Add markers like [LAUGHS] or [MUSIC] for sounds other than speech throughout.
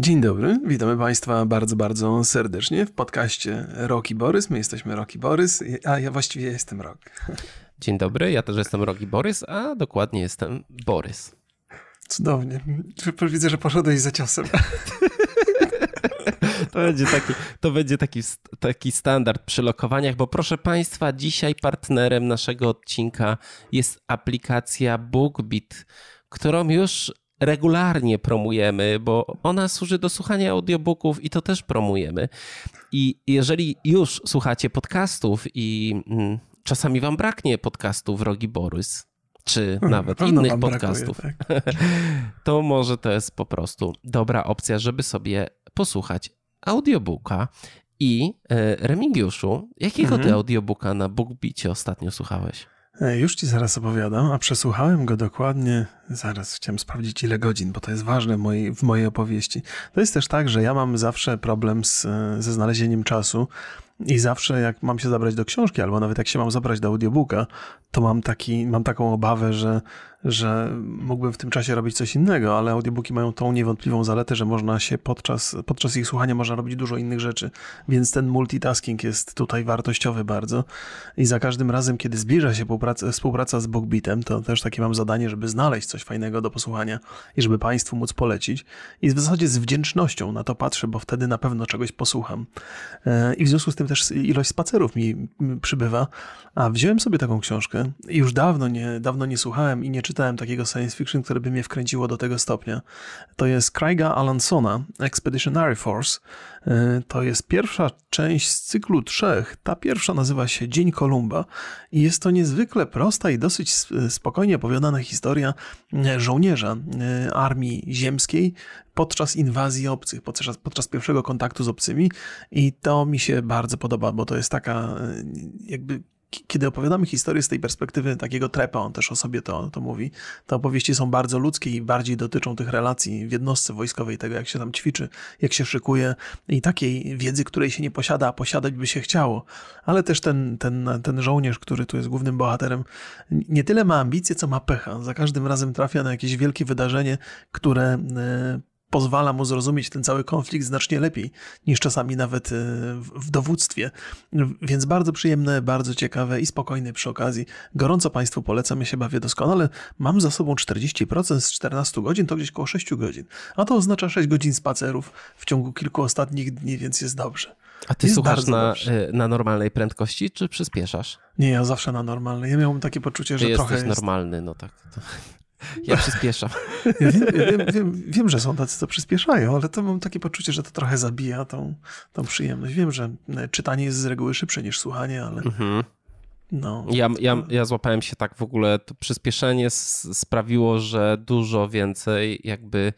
Dzień dobry, witamy Państwa bardzo, bardzo serdecznie w podcaście Roki Borys. My jesteśmy Roki Borys, a ja właściwie jestem Rok. Dzień dobry, ja też jestem Roki Borys, a dokładnie jestem Borys. Cudownie. Widzę, że poszedłeś za ciosem. [LAUGHS] To będzie taki, to będzie taki, taki standard przy lokowaniach, bo proszę Państwa, dzisiaj partnerem naszego odcinka jest aplikacja BookBeat, którą już regularnie promujemy, bo ona służy do słuchania audiobooków i to też promujemy. I jeżeli już słuchacie podcastów i mm, czasami wam braknie podcastów Rogi Borys, czy hmm, nawet innych podcastów, brakuje, tak. [LAUGHS] to może to jest po prostu dobra opcja, żeby sobie posłuchać audiobooka. I e, Remigiuszu, jakiego mhm. ty audiobooka na BookBeacie ostatnio słuchałeś? E, już ci zaraz opowiadam, a przesłuchałem go dokładnie, zaraz chciałem sprawdzić ile godzin, bo to jest ważne w mojej, w mojej opowieści. To jest też tak, że ja mam zawsze problem z, ze znalezieniem czasu i zawsze jak mam się zabrać do książki, albo nawet jak się mam zabrać do audiobooka, to mam, taki, mam taką obawę, że że mógłbym w tym czasie robić coś innego, ale audiobooki mają tą niewątpliwą zaletę, że można się podczas, podczas ich słuchania można robić dużo innych rzeczy, więc ten multitasking jest tutaj wartościowy bardzo. I za każdym razem, kiedy zbliża się współpraca, współpraca z BookBeatem, to też takie mam zadanie, żeby znaleźć coś fajnego do posłuchania i żeby Państwu móc polecić. I w zasadzie z wdzięcznością na to patrzę, bo wtedy na pewno czegoś posłucham. E, i w związku z tym też ilość spacerów mi przybywa, a wziąłem sobie taką książkę i już dawno nie, dawno nie słuchałem i nie czytałem takiego science fiction, które by mnie wkręciło do tego stopnia. To jest Craiga Alansona, Expeditionary Force. Y, to jest pierwsza część z cyklu trzech. Ta pierwsza nazywa się Dzień Kolumba i jest to niezwykle prosta i dosyć spokojnie opowiadana historia y, żołnierza y, armii ziemskiej podczas inwazji obcych, podczas, podczas pierwszego kontaktu z obcymi i to mi się bardzo podoba, bo to jest taka jakby kiedy opowiadamy historię z tej perspektywy takiego trepa, on też o sobie to, to mówi, te opowieści są bardzo ludzkie i bardziej dotyczą tych relacji w jednostce wojskowej, tego jak się tam ćwiczy, jak się szykuje i takiej wiedzy, której się nie posiada, a posiadać by się chciało. Ale też ten, ten, ten żołnierz, który tu jest głównym bohaterem, nie tyle ma ambicje, co ma pecha. Za każdym razem trafia na jakieś wielkie wydarzenie, które e, pozwala mu zrozumieć ten cały konflikt znacznie lepiej niż czasami nawet e, w dowództwie. Więc bardzo przyjemne, bardzo ciekawe i spokojne przy okazji. Gorąco Państwu polecam, ja się bawię doskonale. Mam za sobą 40% z 14 godzin, to gdzieś koło 6 godzin. A to oznacza 6 godzin spacerów w ciągu kilku ostatnich dni, więc jest dobrze. A ty jest słuchasz na, e, na normalnej prędkości, czy przyspieszasz? Nie, ja zawsze na normalnej. Ja miałem takie poczucie, że ty trochę jesteś jest... normalny, no tak. Ja przyspieszam. Ja wiem, ja wiem, wiem, wiem, że są tacy, co przyspieszają, ale to mam takie poczucie, że to trochę zabija tą, tą przyjemność. Wiem, że e, czytanie jest z reguły szybsze niż słuchanie, ale... Mhm. No. Ja, ja, ja złapałem się tak w ogóle, to przyspieszenie sprawiło, że dużo więcej jakby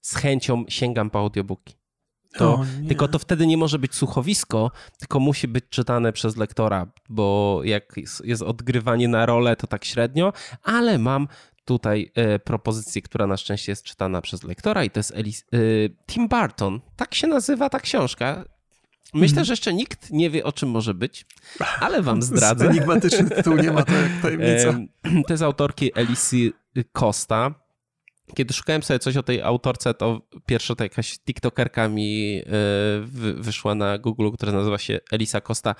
z chęcią sięgam po audiobooki. To, tylko to wtedy nie może być słuchowisko, tylko musi być czytane przez lektora, bo jak jest odgrywanie na rolę, to tak średnio, ale mam tutaj e, propozycję, która na szczęście jest czytana przez lektora i to jest Elis, e, Tim Burton. Tak się nazywa ta książka. Myślę, mhm. że jeszcze nikt nie wie, o czym może być, ale wam [LAUGHS] zdradzę. Enigmatyczny tytuł, nie ma to jak [LAUGHS] tajemnica. [CLEARS THROAT] To jest autorki Elisy Costa. Kiedy szukałem sobie coś o tej autorce, to pierwsza to jakaś tiktokerka mi e, wyszła na Google, która nazywa się Elisa Costa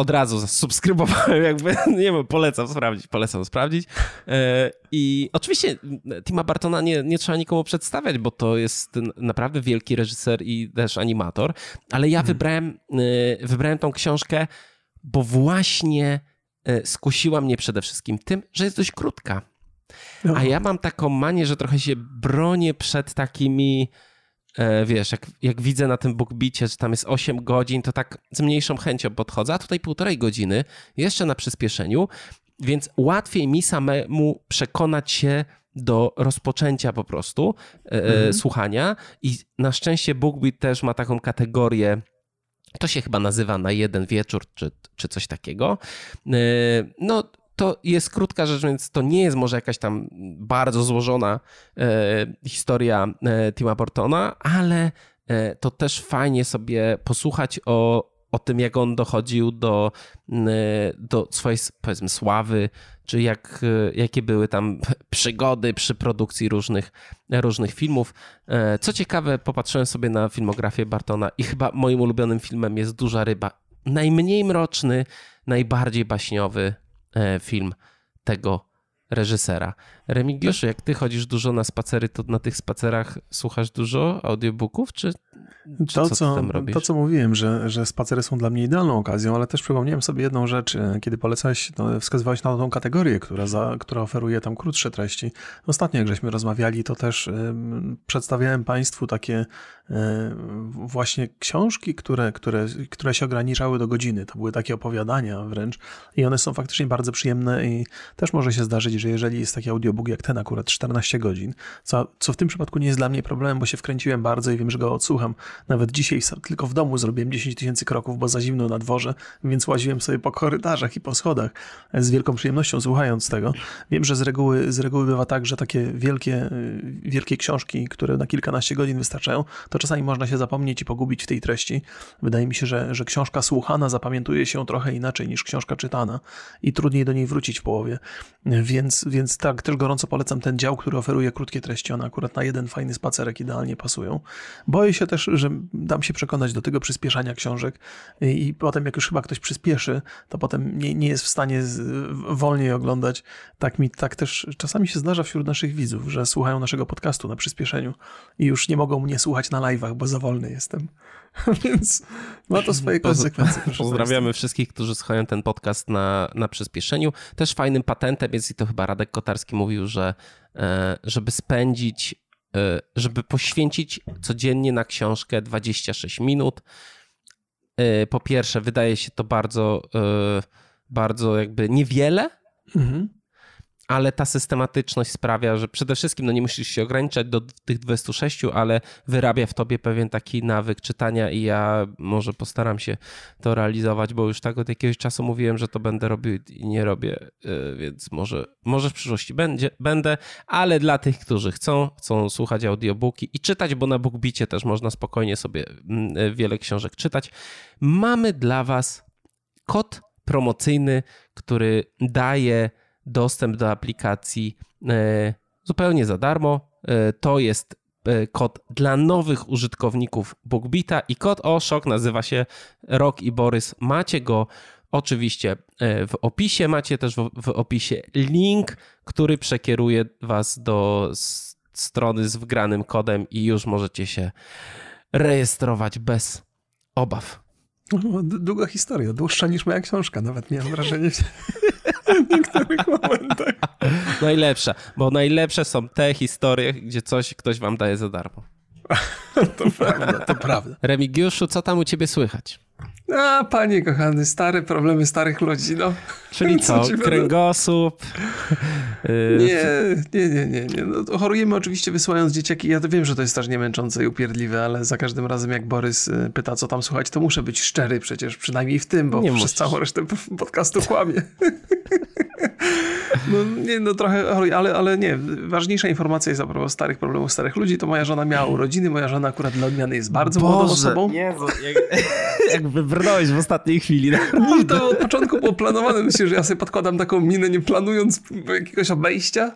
od razu zasubskrybowałem, jakby, [LAUGHS] nie wiem, polecam sprawdzić, polecam sprawdzić. E, I oczywiście Tima Bartona nie, nie trzeba nikomu przedstawiać, bo to jest naprawdę wielki reżyser i też animator, ale ja mhm. wybrałem, e, wybrałem tą książkę, bo właśnie e, skusiła mnie przede wszystkim tym, że jest dość krótka. No. A ja mam taką manię, że trochę się bronię przed takimi wiesz, jak, jak widzę na tym bookbicie, że tam jest 8 godzin, to tak z mniejszą chęcią podchodzę, a tutaj półtorej godziny, jeszcze na przyspieszeniu, więc łatwiej mi samemu przekonać się do rozpoczęcia po prostu e, e, mhm. słuchania i na szczęście BookBeat też ma taką kategorię to się chyba nazywa na jeden wieczór, czy, czy coś takiego. No, to jest krótka rzecz, więc to nie jest może jakaś tam bardzo złożona e, historia e, Tima Burtona, ale e, to też fajnie sobie posłuchać o o tym, jak on dochodził do, do swojej, powiedzmy, sławy, czy jak, jakie były tam [LAUGHS] przygody przy produkcji różnych, różnych filmów. Co ciekawe, popatrzyłem sobie na filmografię Bartona i chyba moim ulubionym filmem jest Duża Ryba. Najmniej mroczny, najbardziej baśniowy film tego reżysera. Remigiuszu, jak ty chodzisz dużo na spacery, to na tych spacerach słuchasz dużo audiobooków, czy, czy to, co, co tam robisz? To, co mówiłem, że, że spacery są dla mnie idealną okazją, ale też przypomniałem sobie jedną rzecz, kiedy polecałeś, no, wskazywałeś na tą kategorię, która, za, która oferuje tam krótsze treści. Ostatnio, jak żeśmy rozmawiali, to też przedstawiałem Państwu takie właśnie książki, które, które, które się ograniczały do godziny. To były takie opowiadania wręcz i one są faktycznie bardzo przyjemne i też może się zdarzyć, że jeżeli jest taki audiobook jak ten akurat 14 godzin, co, co w tym przypadku nie jest dla mnie problemem, bo się wkręciłem bardzo i wiem, że go odsłucham. Nawet dzisiaj tylko w domu zrobiłem 10 tysięcy kroków, bo za zimno na dworze, więc łaziłem sobie po korytarzach i po schodach z wielką przyjemnością słuchając tego. Wiem, że z reguły, z reguły bywa tak, że takie wielkie, wielkie książki, które na kilkanaście godzin wystarczają, to czasami można się zapomnieć i pogubić w tej treści. Wydaje mi się, że, że książka słuchana zapamiętuje się trochę inaczej niż książka czytana i trudniej do niej wrócić w połowie. Więc, więc tak, też gorąco polecam ten dział, który oferuje krótkie treści. One akurat na jeden fajny spacerek idealnie pasują. Boję się też, że dam się przekonać do tego przyspieszania książek i potem jak już chyba ktoś przyspieszy, to potem nie, nie jest w stanie wolniej oglądać. Tak mi tak też czasami się zdarza wśród naszych widzów, że słuchają naszego podcastu na przyspieszeniu i już nie mogą mnie słuchać na live'ach, bo za wolny jestem. [LAUGHS] Więc ma to swoje konsekwencje. Pozdrawiamy wszystkich, którzy słuchają ten podcast na, na przyspieszeniu. Też fajnym patentem jest i to chyba Radek Kotarski mówił, że e, żeby spędzić, e, żeby poświęcić codziennie na książkę 26 minut. E, po pierwsze, wydaje się to bardzo, bardzo jakby niewiele. Mhm ale ta systematyczność sprawia, że przede wszystkim no nie musisz się ograniczać do tych 26, ale wyrabia w tobie pewien taki nawyk czytania i ja może postaram się to realizować, bo już tak od jakiegoś czasu mówiłem, że to będę robił i nie robię, y, więc może, może w przyszłości będzie, będę, ale dla tych, którzy chcą, chcą słuchać audiobooki i czytać, bo na BookBicie też można spokojnie sobie mm, y, wiele książek czytać, mamy dla was kod promocyjny, który daje dostęp do aplikacji e, zupełnie za darmo. E, to jest e, kod dla nowych użytkowników BookBeata i kod o szok nazywa się Rok i Borys. Macie go oczywiście w opisie. Macie też w, opisie link, który przekieruje Was do strony z wgranym kodem i już możecie się rejestrować bez obaw. Długa historia, dłuższa niż moja książka, nawet miałem wrażenie [LAUGHS] w niektórych momentach. Najlepsza, bo najlepsze są te historie, gdzie coś ktoś wam daje za darmo. [LAUGHS] to prawda, to prawda. Remigiuszu, co tam u ciebie słychać? A, panie kochany, stare problemy starych ludzi, no. [LAUGHS] Czyli co, co kręgosłup? [LAUGHS] Nie, nie, nie, nie. nie. No, chorujemy oczywiście wysyłając dzieciaki. Ja to wiem, że to jest strasznie męczące i upierdliwe, ale za każdym razem jak Borys y, pyta, co tam słuchać, to muszę być szczery przecież, przynajmniej w tym, bo nie przez musisz. całą resztę podcastu kłamie. [LAUGHS] No nie, no trochę, ale, ale nie. Ważniejsza informacja jest a propos starych problemów starych ludzi, to moja żona miała urodziny, moja żona akurat dla odmiany jest bardzo Boże, młodą osobą. Jezu, jak, jak wybrnąłeś w ostatniej chwili. Nie, to od początku było planowane. Myślę, że ja sobie podkładam taką minę, nie planując jakiegoś obejścia.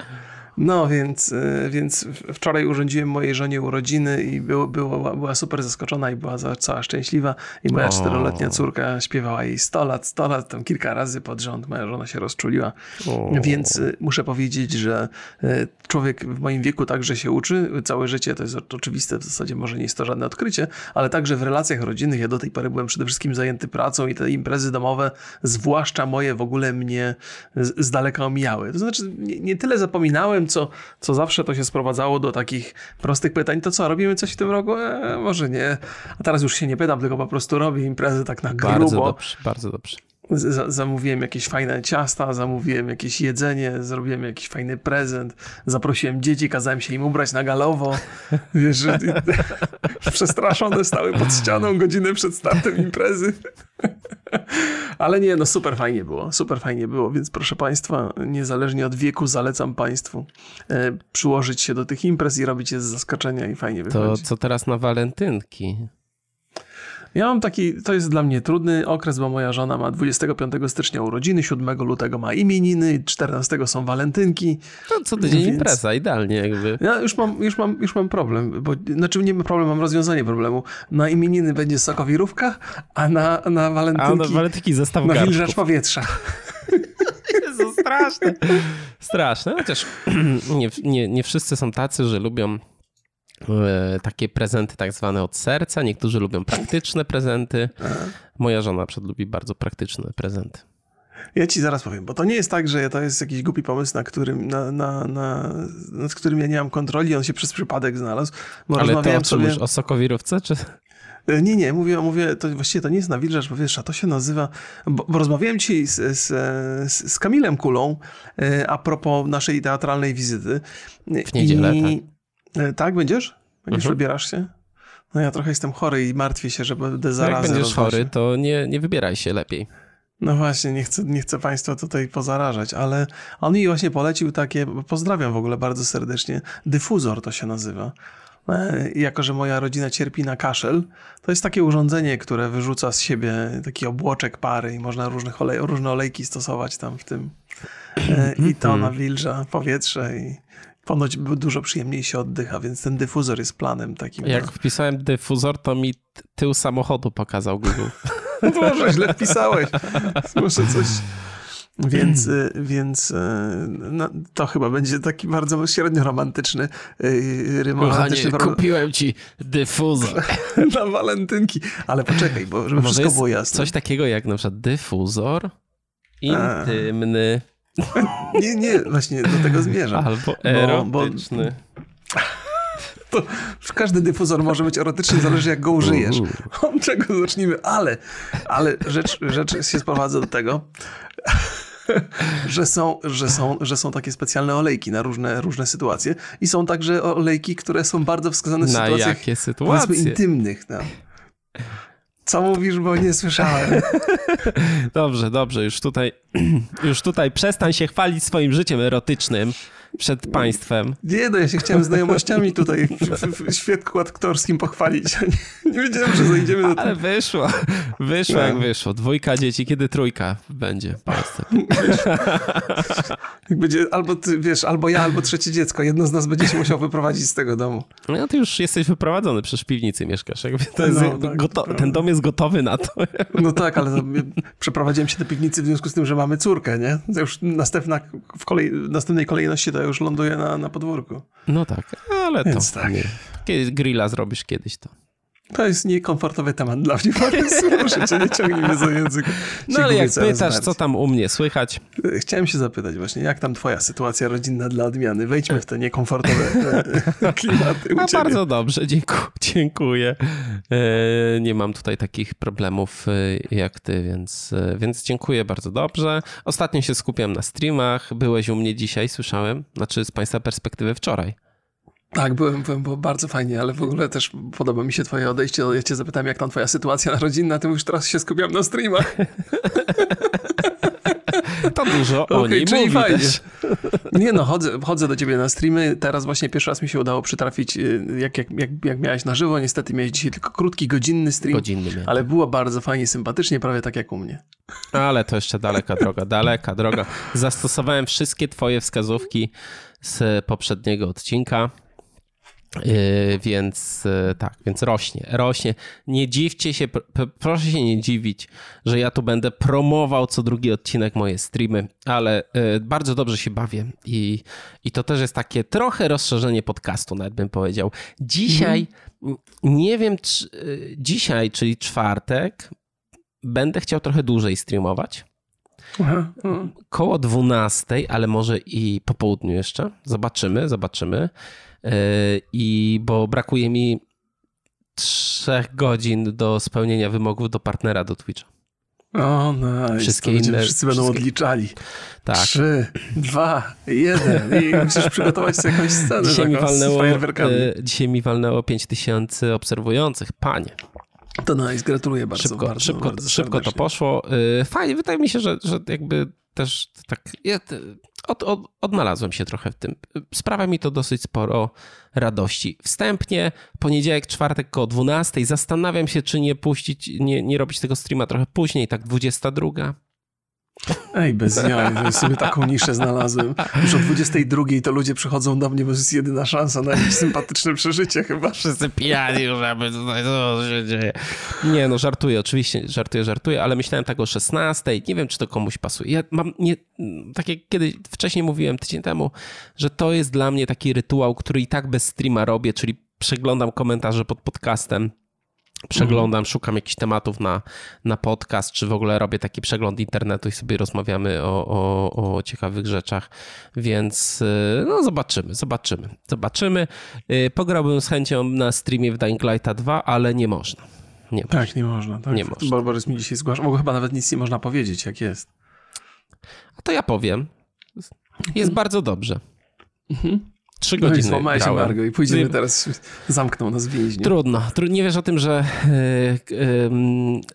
No więc, e, więc wczoraj urządziłem mojej żonie urodziny i było, było, była super zaskoczona i była cała szczęśliwa. I moja czteroletnia córka śpiewała jej 100 lat, 100 lat, tam kilka razy pod rząd. Moja żona się rozczuliła. O. Więc e, muszę powiedzieć, że e, człowiek w moim wieku także się uczy. Całe życie to jest oczywiste, w zasadzie może nie jest to żadne odkrycie, ale także w relacjach rodzinnych. Ja do tej pory byłem przede wszystkim zajęty pracą i te imprezy domowe, zwłaszcza moje, w ogóle mnie z, z daleka omijały. To znaczy, nie, nie tyle zapominałem, co, co zawsze to się sprowadzało do takich prostych pytań, to co, robimy coś w tym roku? E, może nie. A teraz już się nie pytam, tylko po prostu robię imprezy tak na grubo. Bardzo dobrze, bardzo dobrze. Z zamówiłem jakieś fajne ciasta, zamówiłem jakieś jedzenie, zrobiłem jakiś fajny prezent, zaprosiłem dzieci, kazałem się im ubrać na galowo. [LAUGHS] Wiesz, [LAUGHS] przestraszone stały pod ścianą godzinę przed startem imprezy. [LAUGHS] Ale nie, no super fajnie było, super fajnie było, więc proszę Państwa, niezależnie od wieku zalecam Państwu e, przyłożyć się do tych imprez i robić je z zaskoczenia i fajnie wychodzi. To co teraz na walentynki? Ja mam taki, to jest dla mnie trudny okres, bo moja żona ma 25 stycznia urodziny, 7 lutego ma imieniny, 14 są walentynki. To co tydzień więc... impreza, idealnie jakby. Ja już mam, już mam, już mam problem, bo, znaczy nie mam problem, mam rozwiązanie problemu. Na imieniny będzie sokowirówka, a na, na walentynki... A na walentynki zestaw Na wilżacz powietrza. [LAUGHS] Jezu, straszne. Straszne, chociaż [CLEARS THROAT] nie, nie, nie wszyscy są tacy, że lubią takie prezenty tak zwane od serca. Niektórzy lubią praktyczne prezenty. Moja żona przed lubi bardzo praktyczne prezenty. Ja ci zaraz powiem, bo to nie jest tak, że to jest jakiś głupi pomysł, na którym, na, na, na, nad którym ja nie mam kontroli, on się przez przypadek znalazł. Bo Ale to o sobie... o sokowirówce, czy... E, nie, nie, mówię, mówię to właściwie to nie jest nawilżacz powietrza, to się nazywa, bo, bo rozmawiałem dzisiaj z, z, z, z Kamilem Kulą e, a propos naszej teatralnej wizyty. W niedzielę, I, tak? E, tak, będziesz? Będziesz, mhm. wybierasz się? No ja trochę jestem chory i martwię się, że będę zaraz. No jak będziesz chory, to nie, nie wybieraj się lepiej. No właśnie, nie chcę, nie chcę Państwa tutaj pozarażać, ale on mi właśnie polecił takie, pozdrawiam w ogóle bardzo serdecznie, dyfuzor to się nazywa. E, jako, że moja rodzina cierpi na kaszel, to jest takie urządzenie, które wyrzuca z siebie taki obłoczek pary i można różnych olej, różne olejki stosować tam w tym. E, I to mhm. nawilża powietrze i ponoć dużo przyjemniej się oddycha, więc ten dyfuzor jest planem takim. Jak wpisałem dyfuzor, to mi tył samochodu pokazał Google. [LAUGHS] Boże, źle wpisałeś. Muszę coś... Więc, y, więc y, no, to chyba będzie taki bardzo średnio romantyczny y, romantyczny kupiłem ci dyfuzor. [LAUGHS] na walentynki. Ale poczekaj, bo żeby Może wszystko było jasne. Coś takiego jak na przykład dyfuzor intymny. Nie, nie, właśnie do tego zmierzam. Albo erotyczny. Bo, bo [LAUGHS] to każdy dyfuzor może być erotyczny, zależy jak go użyjesz. [LAUGHS] Od czego zacznijmy, ale, ale rzecz, rzecz się sprowadza do tego, [LAUGHS] że są, że, są, że są takie specjalne olejki na różne, różne sytuacje i są także olejki, które są bardzo wskazane w na sytuacjach jakie sytuacje? intymnych. No. Co mówisz, bo nie słyszałem. [LAUGHS] Dobrze, dobrze, już tutaj, [CLEARS THROAT] już tutaj przestań się chwalić swoim życiem erotycznym przed państwem. Nie, no ja się chciałem znajomościami tutaj w, w, świadku aktorskim pochwalić. Nie, nie wiedziałem, że zajdziemy do tego. Ale wyszło, wyszło no. jak wyszło. Dwójka dzieci, kiedy trójka będzie Polsce. Jak będzie albo ty, wiesz, albo ja, albo trzecie dziecko. Jedno z nas będzie się musiał wyprowadzić z tego domu. No ty już jesteś wyprowadzony, przecież w piwnicy mieszkasz. Jakby to jest no, tak, goto- ten dom jest gotowy na to. No tak, ale przeprowadziłem się do piwnicy w związku z tym, że mamy córkę, nie? To już następna, w kolej, następnej kolejności to już ląduje na, na podwórku. No tak, ale Więc to tak. nie. Grilla zrobisz kiedyś, to to jest niekomfortowy temat dla mnie, proszę [LAUGHS] cię, nie ciągnijmy za język. No ale jak pytasz, co tam u mnie słychać? Chciałem się zapytać właśnie, jak tam twoja sytuacja rodzinna dla odmiany? Wejdźmy w te niekomfortowe e, [LAUGHS] klimaty No bardzo dobrze, dziękuję. E, nie mam tutaj takich problemów e, jak ty, więc, więc dziękuję bardzo dobrze. Ostatnio się skupiam na streamach. Byłeś u mnie dzisiaj, słyszałem. Znaczy z państwa perspektywy wczoraj. Tak, byłem, byłem, było bardzo fajnie, ale w ogóle też podoba mi się twoje odejście. Ja cię zapytałem, jak tam twoja sytuacja rodzinna, ty już teraz się skupiam na streamach. [LAUGHS] To dużo o okay, czyli fajnie. Nie no, chodzę, chodzę do ciebie na streamy. Teraz właśnie pierwszy raz mi się udało przytrafić, y, jak, jak, jak, jak miałeś na żywo. Niestety miałeś dzisiaj tylko krótki, godzinny stream. Godzinny miałem. Ale było bardzo fajnie, sympatycznie, prawie tak jak u mnie. Ale to jeszcze daleka droga, daleka droga. Zastosowałem wszystkie twoje wskazówki z poprzedniego odcinka. Yy, więc yy, tak, więc rośnie, rośnie. Nie dziwcie się, proszę się nie dziwić, że ja tu będę promował co drugi odcinek moje streamy, ale yy, bardzo dobrze się bawię i, i to też jest takie trochę rozszerzenie podcastu, nawet bym powiedział. Dzisiaj, mhm. nie wiem, czy, dzisiaj, czyli czwartek, będę chciał trochę dłużej streamować. Aha, aha. Koło 12, ale może i po południu jeszcze. Zobaczymy, zobaczymy. E, i bo brakuje mi trzech godzin do spełnienia wymogów do partnera do Twitcha. O, nice. Wszystkie inne, wszyscy będą wszystkie... odliczali. Tak. Trzy, dwa, jeden i musisz przygotować sobie jakąś scenę dzisiaj mi walnęło, e, Dzisiaj mi walnęło 5000 obserwujących. Panie. To nice, gratuluję bardzo. Szybko, bardzo, szybko, bardzo szybko to poszło. E, fajnie, wydaje mi się, że, że jakby też tak. Ja, od, od, odnalazłem się trochę w tym. Sprawia mi to dosyć sporo radości. Wstępnie, poniedziałek, czwartek koło 12. Zastanawiam się, czy nie puścić, nie, nie robić tego streama trochę później, tak 22. Ej, bez jaj, sobie taką niszę znalazłem. Już o 22 to ludzie przychodzą do mnie, bo to jest jedyna szansa na jakieś sympatyczne przeżycie chyba. Wszyscy pijani już, aby tutaj, co się dzieje. Nie, no żartuję, oczywiście, żartuję, żartuję, ale myślałem tak o 16, nie wiem, czy to komuś pasuje. Ja mam, nie, tak jak kiedyś, wcześniej mówiłem, tydzień temu, że to jest dla mnie taki rytuał, który i tak bez streama robię, czyli przeglądam komentarze pod podcastem, przeglądam, mm. szukam jakichś tematów na, na podcast, czy w ogóle robię taki przegląd internetu i sobie rozmawiamy o, o, o ciekawych rzeczach, więc y, no zobaczymy, zobaczymy, zobaczymy. Y, pograłbym z chęcią na streamie w Dying Light 2, ale nie można. Nie tak, można. nie można. Tak. Nie można. Borys mi dzisiaj zgłaszał, bo chyba nawet nic nie można powiedzieć, jak jest. A to ja powiem. Jest mhm. bardzo dobrze. Mhm. Trzy no godziny. No i się embargo i pójdziemy teraz, zamkną nas więźniu. Trudno. Nie wiesz o tym, że e,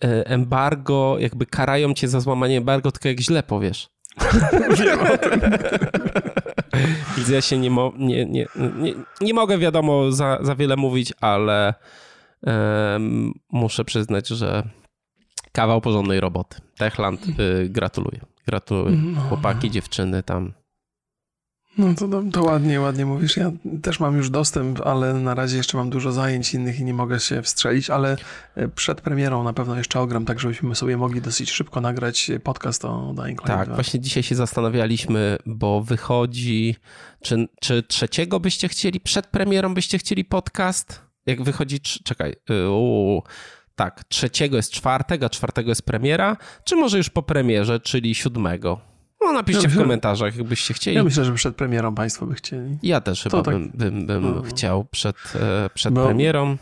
e, embargo, jakby karają cię za złamanie embargo, tylko jak źle powiesz. [LAUGHS] Wiem o tym. [LAUGHS] Więc ja się nie, mo nie, nie, nie, nie mogę, wiadomo, za, za wiele mówić, ale um, muszę przyznać, że kawał porządnej roboty. Techland, y, gratuluję. Gratuluję. No. Chłopaki, dziewczyny tam no to, to ładnie, ładnie mówisz. Ja też mam już dostęp, ale na razie jeszcze mam dużo zajęć innych i nie mogę się wstrzelić, ale e, przed premierą na pewno jeszcze ogram, tak żebyśmy sobie mogli dosyć szybko nagrać podcast o Dying Light Tak, 2. właśnie dzisiaj się zastanawialiśmy, bo wychodzi, czy, czy trzeciego byście chcieli, przed premierą byście chcieli podcast? Jak wychodzi, czekaj, y, tak, trzeciego jest czwartek, a czwartego jest premiera, czy może już po premierze, czyli siódmego? No napiszcie ja w komentarzach, jakbyście chcieli. Ja myślę, że przed premierą państwo by chcieli. Ja też chyba tak... bym, bym, bym no. chciał przed, e, przed bo, premierą.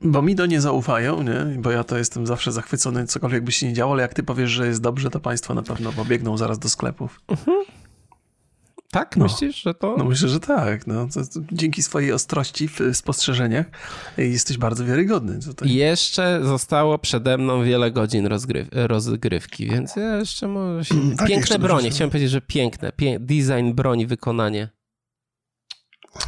Bo mi to nie zaufają, nie? bo ja to jestem zawsze zachwycony, cokolwiek by się nie działo, ale jak ty powiesz, że jest dobrze, to państwo na pewno pobiegną zaraz do sklepów. Mhm. Tak? No. Myślisz, że to... No myślę, że tak. No, to, to dzięki swojej ostrości w spostrzeżeniach jesteś bardzo wiarygodny. Tutaj. Jeszcze zostało przede mną wiele godzin rozgryw rozgrywki, więc ja jeszcze może się... Mm, tak, piękne bronie. Chciałem powiedzieć, że piękne. Pię design broni, wykonanie.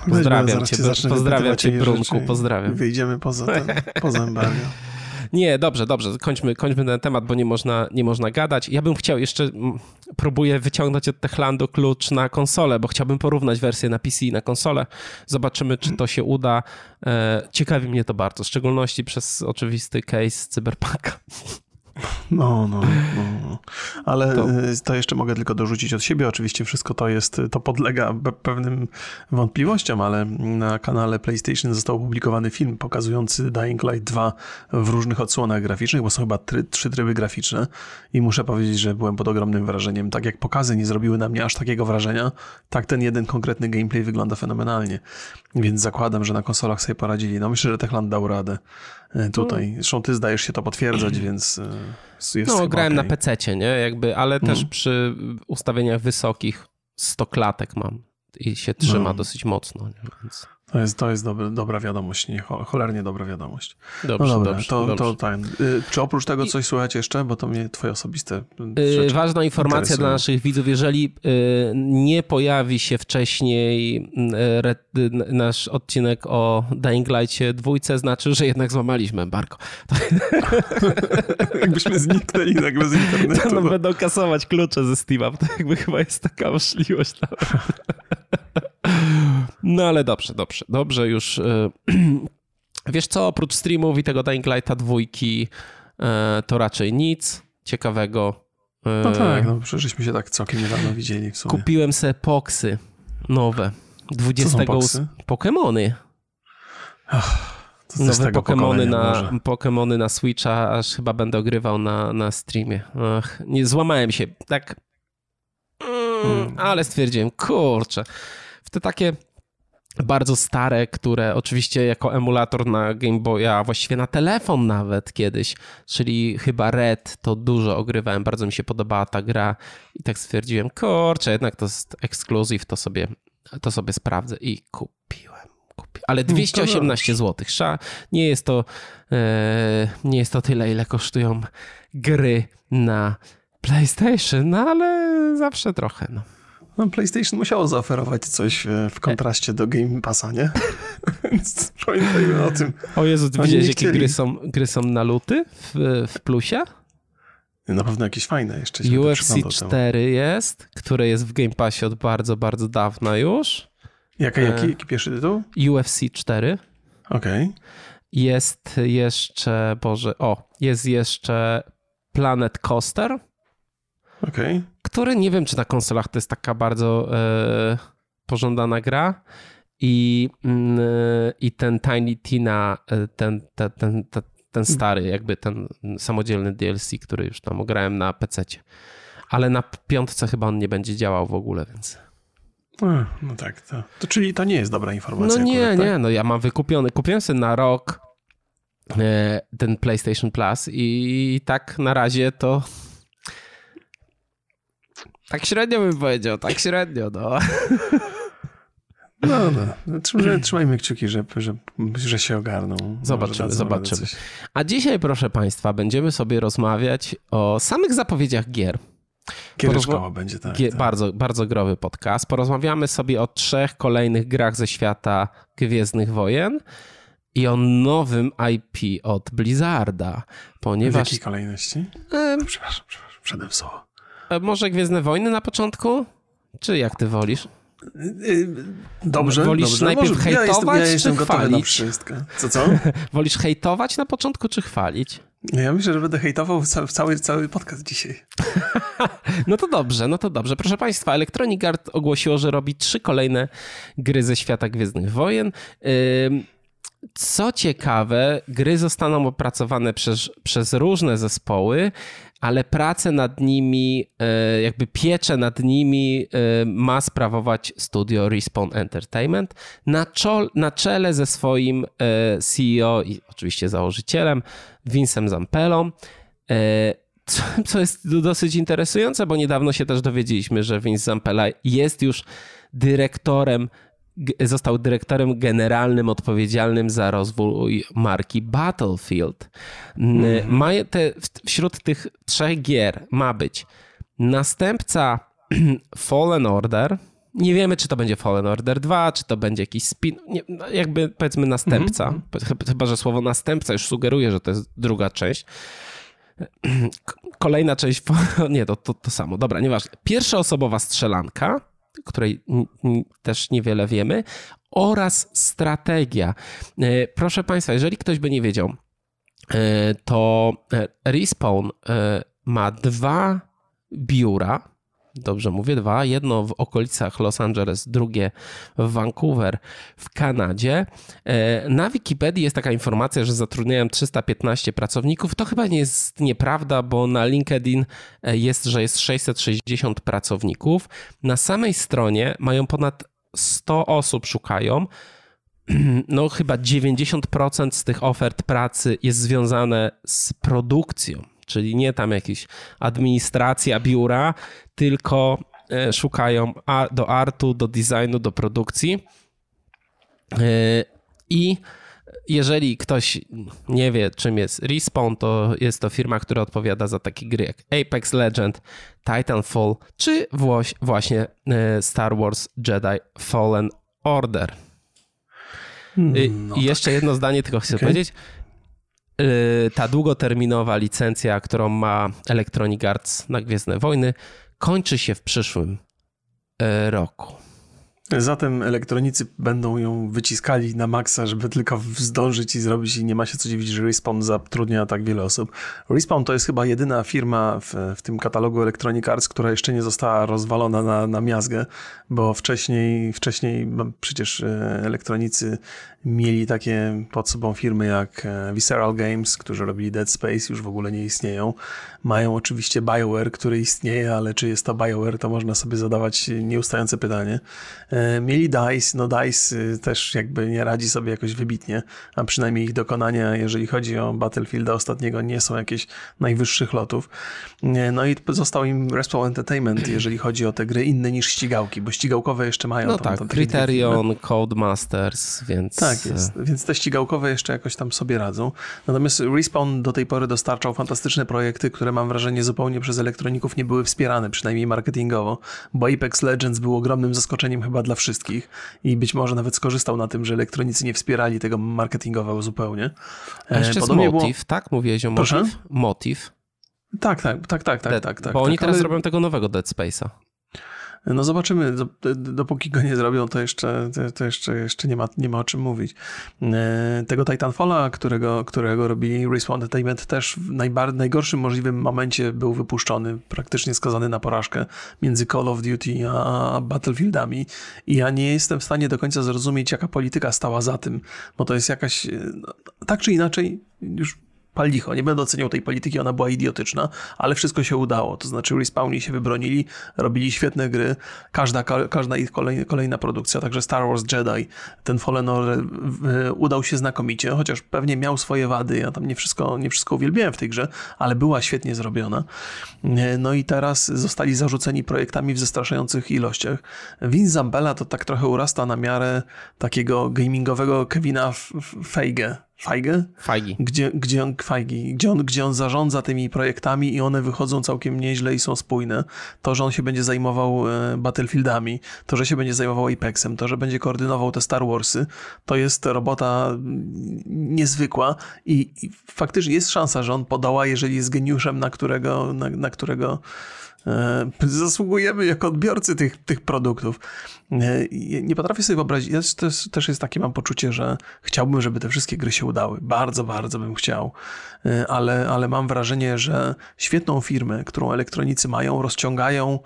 Pozdrawiam cię, pozdrawiam cię, Brunku, pozdrawiam. Wyjdziemy poza, ten, poza embargo. [LAUGHS] Nie, dobrze, dobrze, kończmy, kończmy ten temat, bo nie można, nie można gadać. Ja bym chciał jeszcze, próbuję wyciągnąć od Techlandu klucz na konsolę, bo chciałbym porównać wersję na PC i na konsolę. Zobaczymy, czy to się uda. E, ciekawi mnie to bardzo, w szczególności przez oczywisty case Cyberpunka. No, no, no, no. Ale to. Y, to. jeszcze mogę tylko dorzucić od siebie. Oczywiście wszystko to jest, to podlega pewnym wątpliwościom, ale na kanale PlayStation został opublikowany film pokazujący Dying Light 2 w różnych odsłonach graficznych, bo są chyba try, trzy tryby graficzne i muszę powiedzieć, że byłem pod ogromnym wrażeniem. Tak jak pokazy nie zrobiły na mnie aż takiego wrażenia, tak ten jeden konkretny gameplay wygląda fenomenalnie. Więc zakładam, że na konsolach sobie poradzili. No myślę, że Techland dał radę. E, tutaj. Zresztą ty zdajesz się to potwierdzać, więc e, jest No, grałem okay. na PC, nie? Jakby, ale mm. też przy ustawieniach wysokich 100 klatek mam i się trzyma no. dosyć mocno. Nie? Więc... To jest, to jest dobra, dobra wiadomość, nie, cholernie dobra wiadomość. Dobrze, no dobra, dobrze, to, dobrze. to tak. Czy oprócz tego coś słychać jeszcze? Bo to mnie twoje osobiste yy, Ważna informacja interesują. dla naszych widzów. Jeżeli y, nie pojawi się wcześniej y, nasz odcinek o Dying Light'cie dwójce, znaczy, że jednak złamaliśmy embargo. [LAUGHS] Jakbyśmy zniknęli nagle z internetu. To no. będą kasować klucze ze Steve'a, to jakby chyba jest taka możliwość [LAUGHS] No ale dobrze, dobrze, dobrze już. E, [CLEARS THROAT] wiesz co, oprócz streamów i tego Dying Lighta dwójki, e, to raczej nic ciekawego. E, no tak, no przecieżśmy się tak całkiem niedawno widzieli w sumie. Kupiłem sobie poksy nowe. 20 Pokemony. Nowe Pokemony na, Pokemony na Switcha, aż chyba będę ogrywał na, na streamie. Ach, nie złamałem się. Tak. Mm, hmm. Ale stwierdziłem, kurczę. W te takie bardzo stare, które oczywiście jako emulator na Game Boya, a właściwie na telefon nawet kiedyś, czyli chyba Red, to dużo ogrywałem, bardzo mi się podobała ta gra i tak stwierdziłem, kurczę, jednak to jest ekskluzyw, to sobie, to sobie sprawdzę i kupiłem. Kupi... Ale 218 zł. Nie jest to e, nie jest to tyle, ile kosztują gry na PlayStation, no ale zawsze trochę, no. No, PlayStation musiało zaoferować coś e, w kontraście do Game Passa, nie? [LAUGHS] Więc pamiętajmy o tym. O Jezu, ty widziałeś, jakie gry są, gry są na luty w, w plusie? Na pewno jakieś fajne jeszcze UFC 4 jest, które jest w Game Passie od bardzo, bardzo dawna już. Jaka, jaki, e, jaki pierwszy tytuł? UFC 4. Okej. Okay. Jest jeszcze, Boże, o, jest jeszcze Planet Coaster. Okej. Okay. Który nie wiem, czy na konsolach to jest taka bardzo e, pożądana gra. I, mm, I ten Tiny Tina, e, ten, ten, ten, ten, stary, jakby ten samodzielny DLC, który już tam grałem na PC. Ale na piątce chyba on nie będzie działał w ogóle, więc. A, no tak, to, to, czyli to nie jest dobra informacja. No nie, akurat, nie, tak? no ja mam wykupiony, kupiłem sobie na rok e, ten PlayStation Plus i tak na razie to tak średnio bym powiedział, tak średnio, no. No, no. Trzymajmy kciuki, że, że, że się ogarną. Zobaczymy, zobaczymy. A dzisiaj, proszę Państwa, będziemy sobie rozmawiać o samych zapowiedziach gier. Porozma- będzie, tak, tak. Bardzo, bardzo growy podcast. Porozmawiamy sobie o trzech kolejnych grach ze świata Gwiezdnych Wojen i o nowym IP od Blizzarda, ponieważ... W jakiej kolejności? E... Przepraszam, przepraszam, wszedłem w słowo. E, może Gwiezdne Wojny na początku? Czy jak ty wolisz? Dobrze, Wolisz dobrze. najpierw Może, hejtować, ja jestem, ja czy chwalić? Co, co? [LAUGHS] Wolisz hejtować na początku, czy chwalić? Ja myślę, że będę hejtował cały, cały podcast dzisiaj. [LAUGHS] no to dobrze, no to dobrze. Proszę Państwa, Electronic Arts ogłosiło, że robi trzy kolejne gry ze świata Gwiezdnych Wojen. Co ciekawe, gry zostaną opracowane przez, przez różne zespoły, ale pracę nad nimi, e, jakby pieczę nad nimi e, ma sprawować studio Respawn Entertainment na, czol, na czele ze swoim e, CEO i oczywiście założycielem Vincem Zampelą. Co, co jest dosyć interesujące, bo niedawno się też dowiedzieliśmy, że Vince Zampella jest już dyrektorem został dyrektorem generalnym odpowiedzialnym za rozwój marki Battlefield. Mm. Ma te, wśród tych trzech gier ma być następca [CLEARS THROAT] Fallen Order. Nie wiemy, czy to będzie Fallen Order 2, czy to będzie jakiś spin. Nie, no, jakby powiedzmy następca. Mm -hmm. Chyba, że słowo następca już sugeruje, że to jest druga część. Kolejna część. [LAUGHS] Nie, to, to, to samo. Dobra, nieważne. Pierwsza osobowa strzelanka której też niewiele wiemy, oraz strategia. E, proszę Państwa, jeżeli ktoś by nie wiedział, e, to e, Respawn ma dwa biura dobrze mówię, dwa. Jedno w okolicach Los Angeles, drugie w Vancouver w Kanadzie. E, na Wikipedii jest taka informacja, że zatrudniają 315 pracowników. To chyba nie jest nieprawda, bo na LinkedIn e, jest, że jest 660 pracowników. Na samej stronie mają ponad 100 osób szukają [CLEARS THROAT] no chyba 90% z tych ofert pracy jest związane z produkcją czyli nie tam jakieś administracja biura, tylko e, szukają do artu, do designu, do produkcji. E, I jeżeli ktoś nie wie, czym jest Respawn, to jest to firma, która odpowiada za takie gry jak Apex Legend, Titanfall, czy właśnie e, Star Wars Jedi Fallen Order. Hmm, no I jeszcze tak. jedno zdanie tylko chcę okay. powiedzieć. Y, ta długoterminowa licencja, którą ma Electronic Arts na Gwiezdne Wojny, kończy się w przyszłym y, roku. Zatem elektronicy będą ją wyciskali na maksa, żeby tylko zdążyć i zrobić i nie ma się co dziwić, że Respawn zatrudnia tak wiele osób. Respawn to jest chyba jedyna firma w, w tym katalogu Electronic Arts, która jeszcze nie została rozwalona na, na miazgę, bo wcześniej, wcześniej no, przecież e, elektronicy mieli takie pod sobą firmy jak e, Visceral Games, którzy robili Dead Space, już w ogóle nie istnieją. Mają oczywiście BioWare, który istnieje, ale czy jest to BioWare, to można sobie zadawać nieustające pytanie. E, mieli DICE, no DICE y, też jakby nie radzi sobie jakoś wybitnie, a przynajmniej ich dokonania, jeżeli chodzi o Battlefielda ostatniego, nie są jakieś najwyższych lotów. E, no i został im Respawn Entertainment, jeżeli chodzi o te gry inne niż ścigałki, bo ścigałkowe jeszcze mają. No tam, tak, tam Criterion, Codemasters, więc... Tak jest, więc te ścigałkowe jeszcze jakoś tam sobie radzą. Natomiast Respawn do tej pory dostarczał fantastyczne projekty, które mam wrażenie zupełnie przez elektroników nie były wspierane, przynajmniej marketingowo, bo Apex Legends był ogromnym zaskoczeniem chyba dla wszystkich i być może nawet skorzystał na tym, że elektronicy nie wspierali tego marketingowo zupełnie. A jeszcze Podobnie jest Motiv, było... tak? Mówiłeś o Motiv? Motiv. Tak, tak, tak, tak, tak, tak, tak. Bo oni tak, teraz ale... robią tego nowego Dead Space'a. No zobaczymy, dopóki go nie zrobią, to jeszcze, to jeszcze, jeszcze nie, ma, nie ma o czym mówić. E, tego Titanfalla, którego, którego robili Respawn Entertainment też w najbar- najgorszym możliwym momencie był wypuszczony, praktycznie skazany na porażkę między Call of Duty a Battlefieldami i ja nie jestem w stanie do końca zrozumieć, jaka polityka stała za tym, bo to jest jakaś, no, tak czy inaczej, już pal. Nie będę oceniał tej polityki, ona była idiotyczna, ale wszystko się udało. To znaczy Respawni się wybronili, robili świetne gry, każda, każda ich kolejna, produkcja, także Star Wars Jedi, ten Fallen Order udał się znakomicie, chociaż pewnie miał swoje wady, ja tam nie wszystko, nie wszystko uwielbiałem w tej grze, ale była świetnie zrobiona. No i teraz zostali zarzuceni projektami w zastraszających ilościach. Vince Zambella to tak trochę urasta na miarę takiego gamingowego Kevina Feige, Feige? Feige. Gdzie, gdzie, on, Feige, gdzie, on, gdzie on zarządza tymi projektami i one wychodzą całkiem nieźle i są spójne. To, że on się będzie zajmował e, Battlefieldami, to, że się będzie zajmował Apexem, to, że będzie koordynował te Star Warsy, to jest robota niezwykła i, i faktycznie jest szansa, że on podoła, jeżeli jest geniuszem, na którego, na, na którego zasługujemy jako odbiorcy tych, tych produktów. Nie potrafię sobie wyobrazić, ja też, też jest takie mam poczucie, że chciałbym, żeby te wszystkie gry się udały. Bardzo, bardzo bym chciał, e, ale, ale mam wrażenie, że świetną firmę, którą elektronicy mają, rozciągają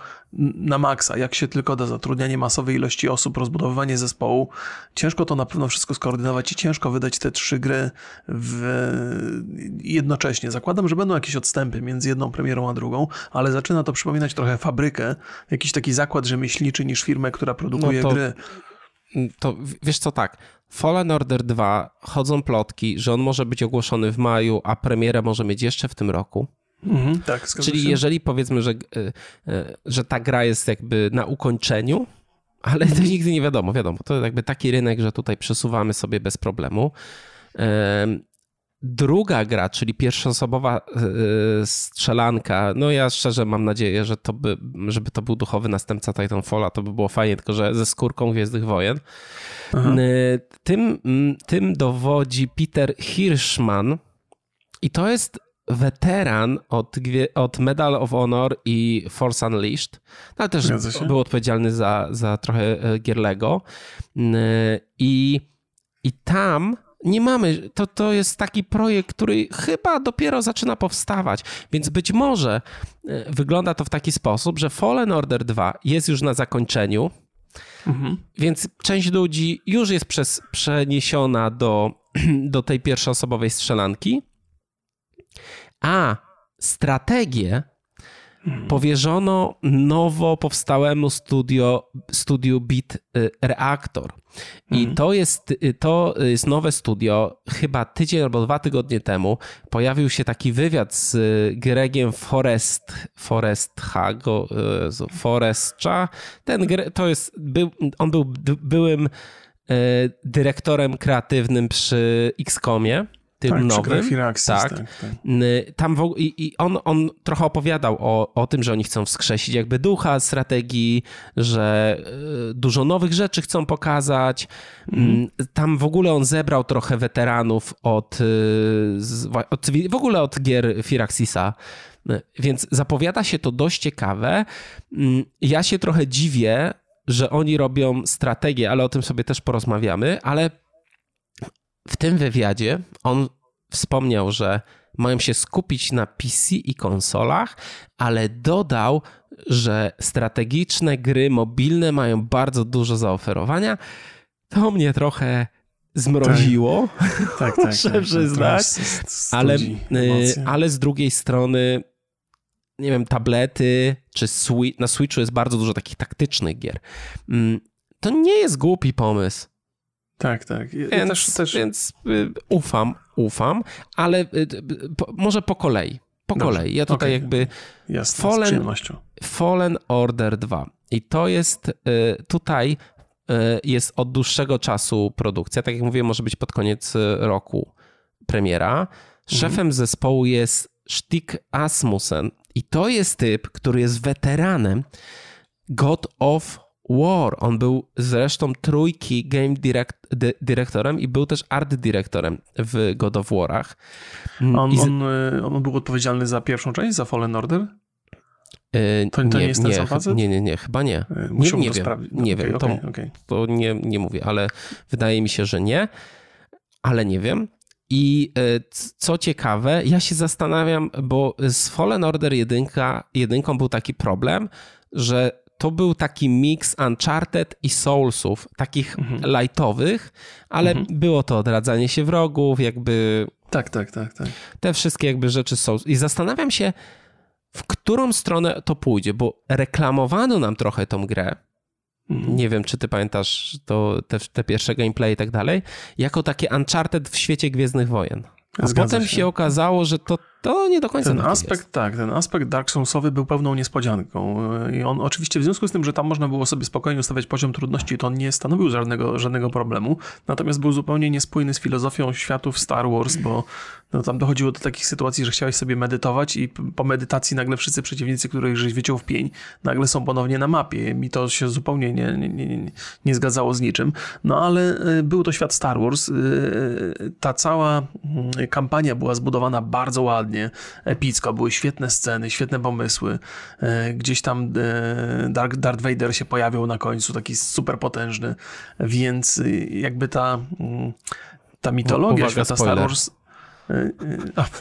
na maksa, jak się tylko da, zatrudnianie masowej ilości osób, rozbudowywanie zespołu. Ciężko to na pewno wszystko skoordynować i ciężko wydać te trzy gry w... jednocześnie. Zakładam, że będą jakieś odstępy między jedną premierą a drugą, ale zaczyna to przypominać trochę fabrykę, jakiś taki zakład rzemieślniczy niż firmę, która produkuje no to, gry. To wiesz co, tak. Fallen Order 2 chodzą plotki, że on może być ogłoszony w maju, a premierę może mieć jeszcze w tym roku. Mhm, tak, Czyli się. jeżeli powiedzmy, że, e, e, że ta gra jest jakby na ukończeniu, ale to nigdy nie wiadomo, wiadomo, to jakby taki rynek, że tutaj przesuwamy sobie bez problemu. Druga gra, czyli pierwszoosobowa yy, strzelanka, no ja szczerze mam nadzieję, że to by, żeby to był duchowy następca Titanfalla, to by było fajnie, tylko że ze skórką Gwiezdnych Wojen. Yy, tym, tym dowodzi Peter Hirschman i to jest weteran od, od Medal of Honor i Force Unleashed, no, ale też był odpowiedzialny za, za trochę e, gier Lego. I, i tam nie mamy, to, to jest taki projekt, który chyba dopiero zaczyna powstawać, więc być może e, wygląda to w taki sposób, że Fallen Order 2 jest już na zakończeniu, mhm. więc część ludzi już jest przez, przeniesiona do, [CLEARS THROAT] do tej pierwszoosobowej strzelanki, a strategię Hmm. Powierzono nowo powstałemu studio, studiu Beat y, Reactor. I hmm. to jest, y, to jest nowe studio. Chyba tydzień albo dwa tygodnie temu pojawił się taki wywiad z y, Gregiem Forest, Forest Hago, Forestcza. Ten to jest, był, on był byłym dyrektorem kreatywnym przy XCOMie tym tak, nowym. Tak. tak, tak. Tam w, i, i on, on trochę opowiadał o, o tym, że oni chcą wskrzesić jakby ducha strategii, że e, dużo nowych rzeczy chcą pokazać. Mm. Tam w ogóle on zebrał trochę weteranów od, e, od w ogóle od gier Firaxisa. Więc zapowiada się to dość ciekawe. Ja się trochę dziwię, że oni robią strategię, ale o tym sobie też porozmawiamy, ale w tym wywiadzie on wspomniał, że mają się skupić na PC i konsolach, ale dodał, że strategiczne gry mobilne mają bardzo dużo zaoferowania. To mnie trochę zmroziło, tak, tak, tak, muszę [LAUGHS] tak, przyznać, ale, y, ale z drugiej strony nie wiem, tablety czy na Switchu jest bardzo dużo takich taktycznych gier. Mm, to nie jest głupi pomysł. Tak, tak. Ja Więc, też, też... więc y, ufam, ufam, ale y, y, po, może po kolei. Po Dobrze, kolei. Ja tutaj okej. jakby Jasne, Fallen-. Fallen Order 2. I to jest tutaj jest od dłuższego czasu produkcja. Tak jak mówiłem, może być pod koniec roku premiera. Szefem zespołu jest Stig Asmussen. I to jest typ, który jest weteranem God of War. On był zresztą trójki game direct, dy, dyrektorem i był też art dyrektorem w God of Warach. Mm, On, z- on, y, on był odpowiedzialny za pierwszą część, za Fallen Order? y, to- to nie jest ten sam? Nie, nie, nie, chyba nie. Y, Nie, nie to wiem, sprawdzić. nie Okej, wiem. To, okej, okej. to nie, nie mówię, ale wydaje mi się, że nie, ale nie wiem. I co ciekawe, ja się zastanawiam, bo z Fallen Order 1, jedynką był taki problem, że to był taki mix Uncharted i Soulsów, takich Mhm. lightowych, ale było to odradzanie się wrogów, jakby Tak, tak, tak, tak. te wszystkie jakby rzeczy są. I zastanawiam się, w którą stronę to pójdzie, bo reklamowano nam trochę tą grę. Mhm. Nie wiem, czy ty pamiętasz to, te, te pierwsze gameplay i tak dalej, jako takie Uncharted w świecie Gwiezdnych Wojen. A Zgadza potem się. okazało, że to, to nie do końca Ten aspekt, jest. tak, ten aspekt Dark Soulsowy był pełną niespodzianką. I on oczywiście w związku z tym, że tam można było sobie spokojnie ustawiać poziom trudności, to on nie stanowił żadnego, żadnego problemu. Natomiast był zupełnie niespójny z filozofią światów Star Wars, bo no, tam dochodziło do takich sytuacji, że chciałeś sobie medytować i po medytacji nagle wszyscy przeciwnicy, których żeś wyciął w pień, nagle są ponownie na mapie. Mi to się zupełnie nie, nie, nie, nie, nie zgadzało z niczym. No ale y, był to świat Star Wars. Y, y, Ta cała mm, kampania była zbudowana bardzo ładnie, epicko. Były świetne sceny, świetne pomysły. Y, Gdzieś tam Dark, Darth Vader się pojawiał na końcu, taki super potężny, więc y, jakby ta, mm, ta mitologia Uwaga, świata spoiler. Star Wars.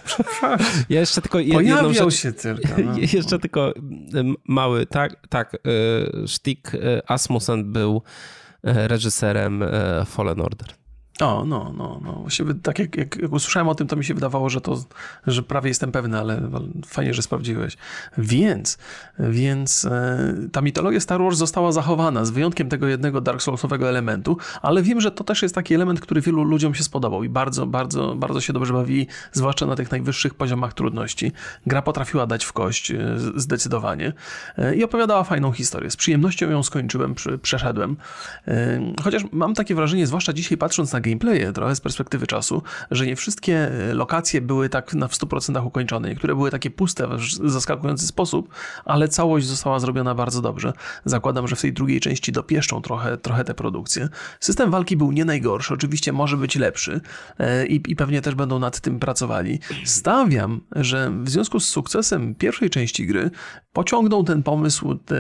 przepraszam. Ja jeszcze tylko je- jedną się tylko. [LAUGHS] No. jeszcze tylko mały, tak, tak, Stig Asmussen był reżyserem Fallen Order. O, no, no, no. Właściwie tak jak, jak, usłyszałem o tym, to mi się wydawało, że to, że prawie jestem pewny, ale, fajnie, że sprawdziłeś. Więc, więc e, ta mitologia Star Wars została zachowana, z wyjątkiem tego jednego Dark Soulsowego elementu, ale wiem, że to też jest taki element, który wielu ludziom się spodobał i bardzo, bardzo, bardzo się dobrze bawili, zwłaszcza na tych najwyższych poziomach trudności. Gra potrafiła dać w kość e, zdecydowanie e, i opowiadała fajną historię. Z przyjemnością ją skończyłem, przeszedłem. Chociaż mam takie wrażenie, zwłaszcza dzisiaj patrząc na gameplaye, trochę z perspektywy czasu, że nie wszystkie e, lokacje były tak na w 100% ukończone. Niektóre były takie puste w zaskakujący sposób, ale całość została zrobiona bardzo dobrze. Zakładam, że w tej drugiej części dopieszczą trochę, trochę te produkcje. System walki był nie najgorszy, oczywiście może być lepszy e, i, i pewnie też będą nad tym pracowali. Stawiam, że w związku z sukcesem pierwszej części gry pociągną ten pomysł te,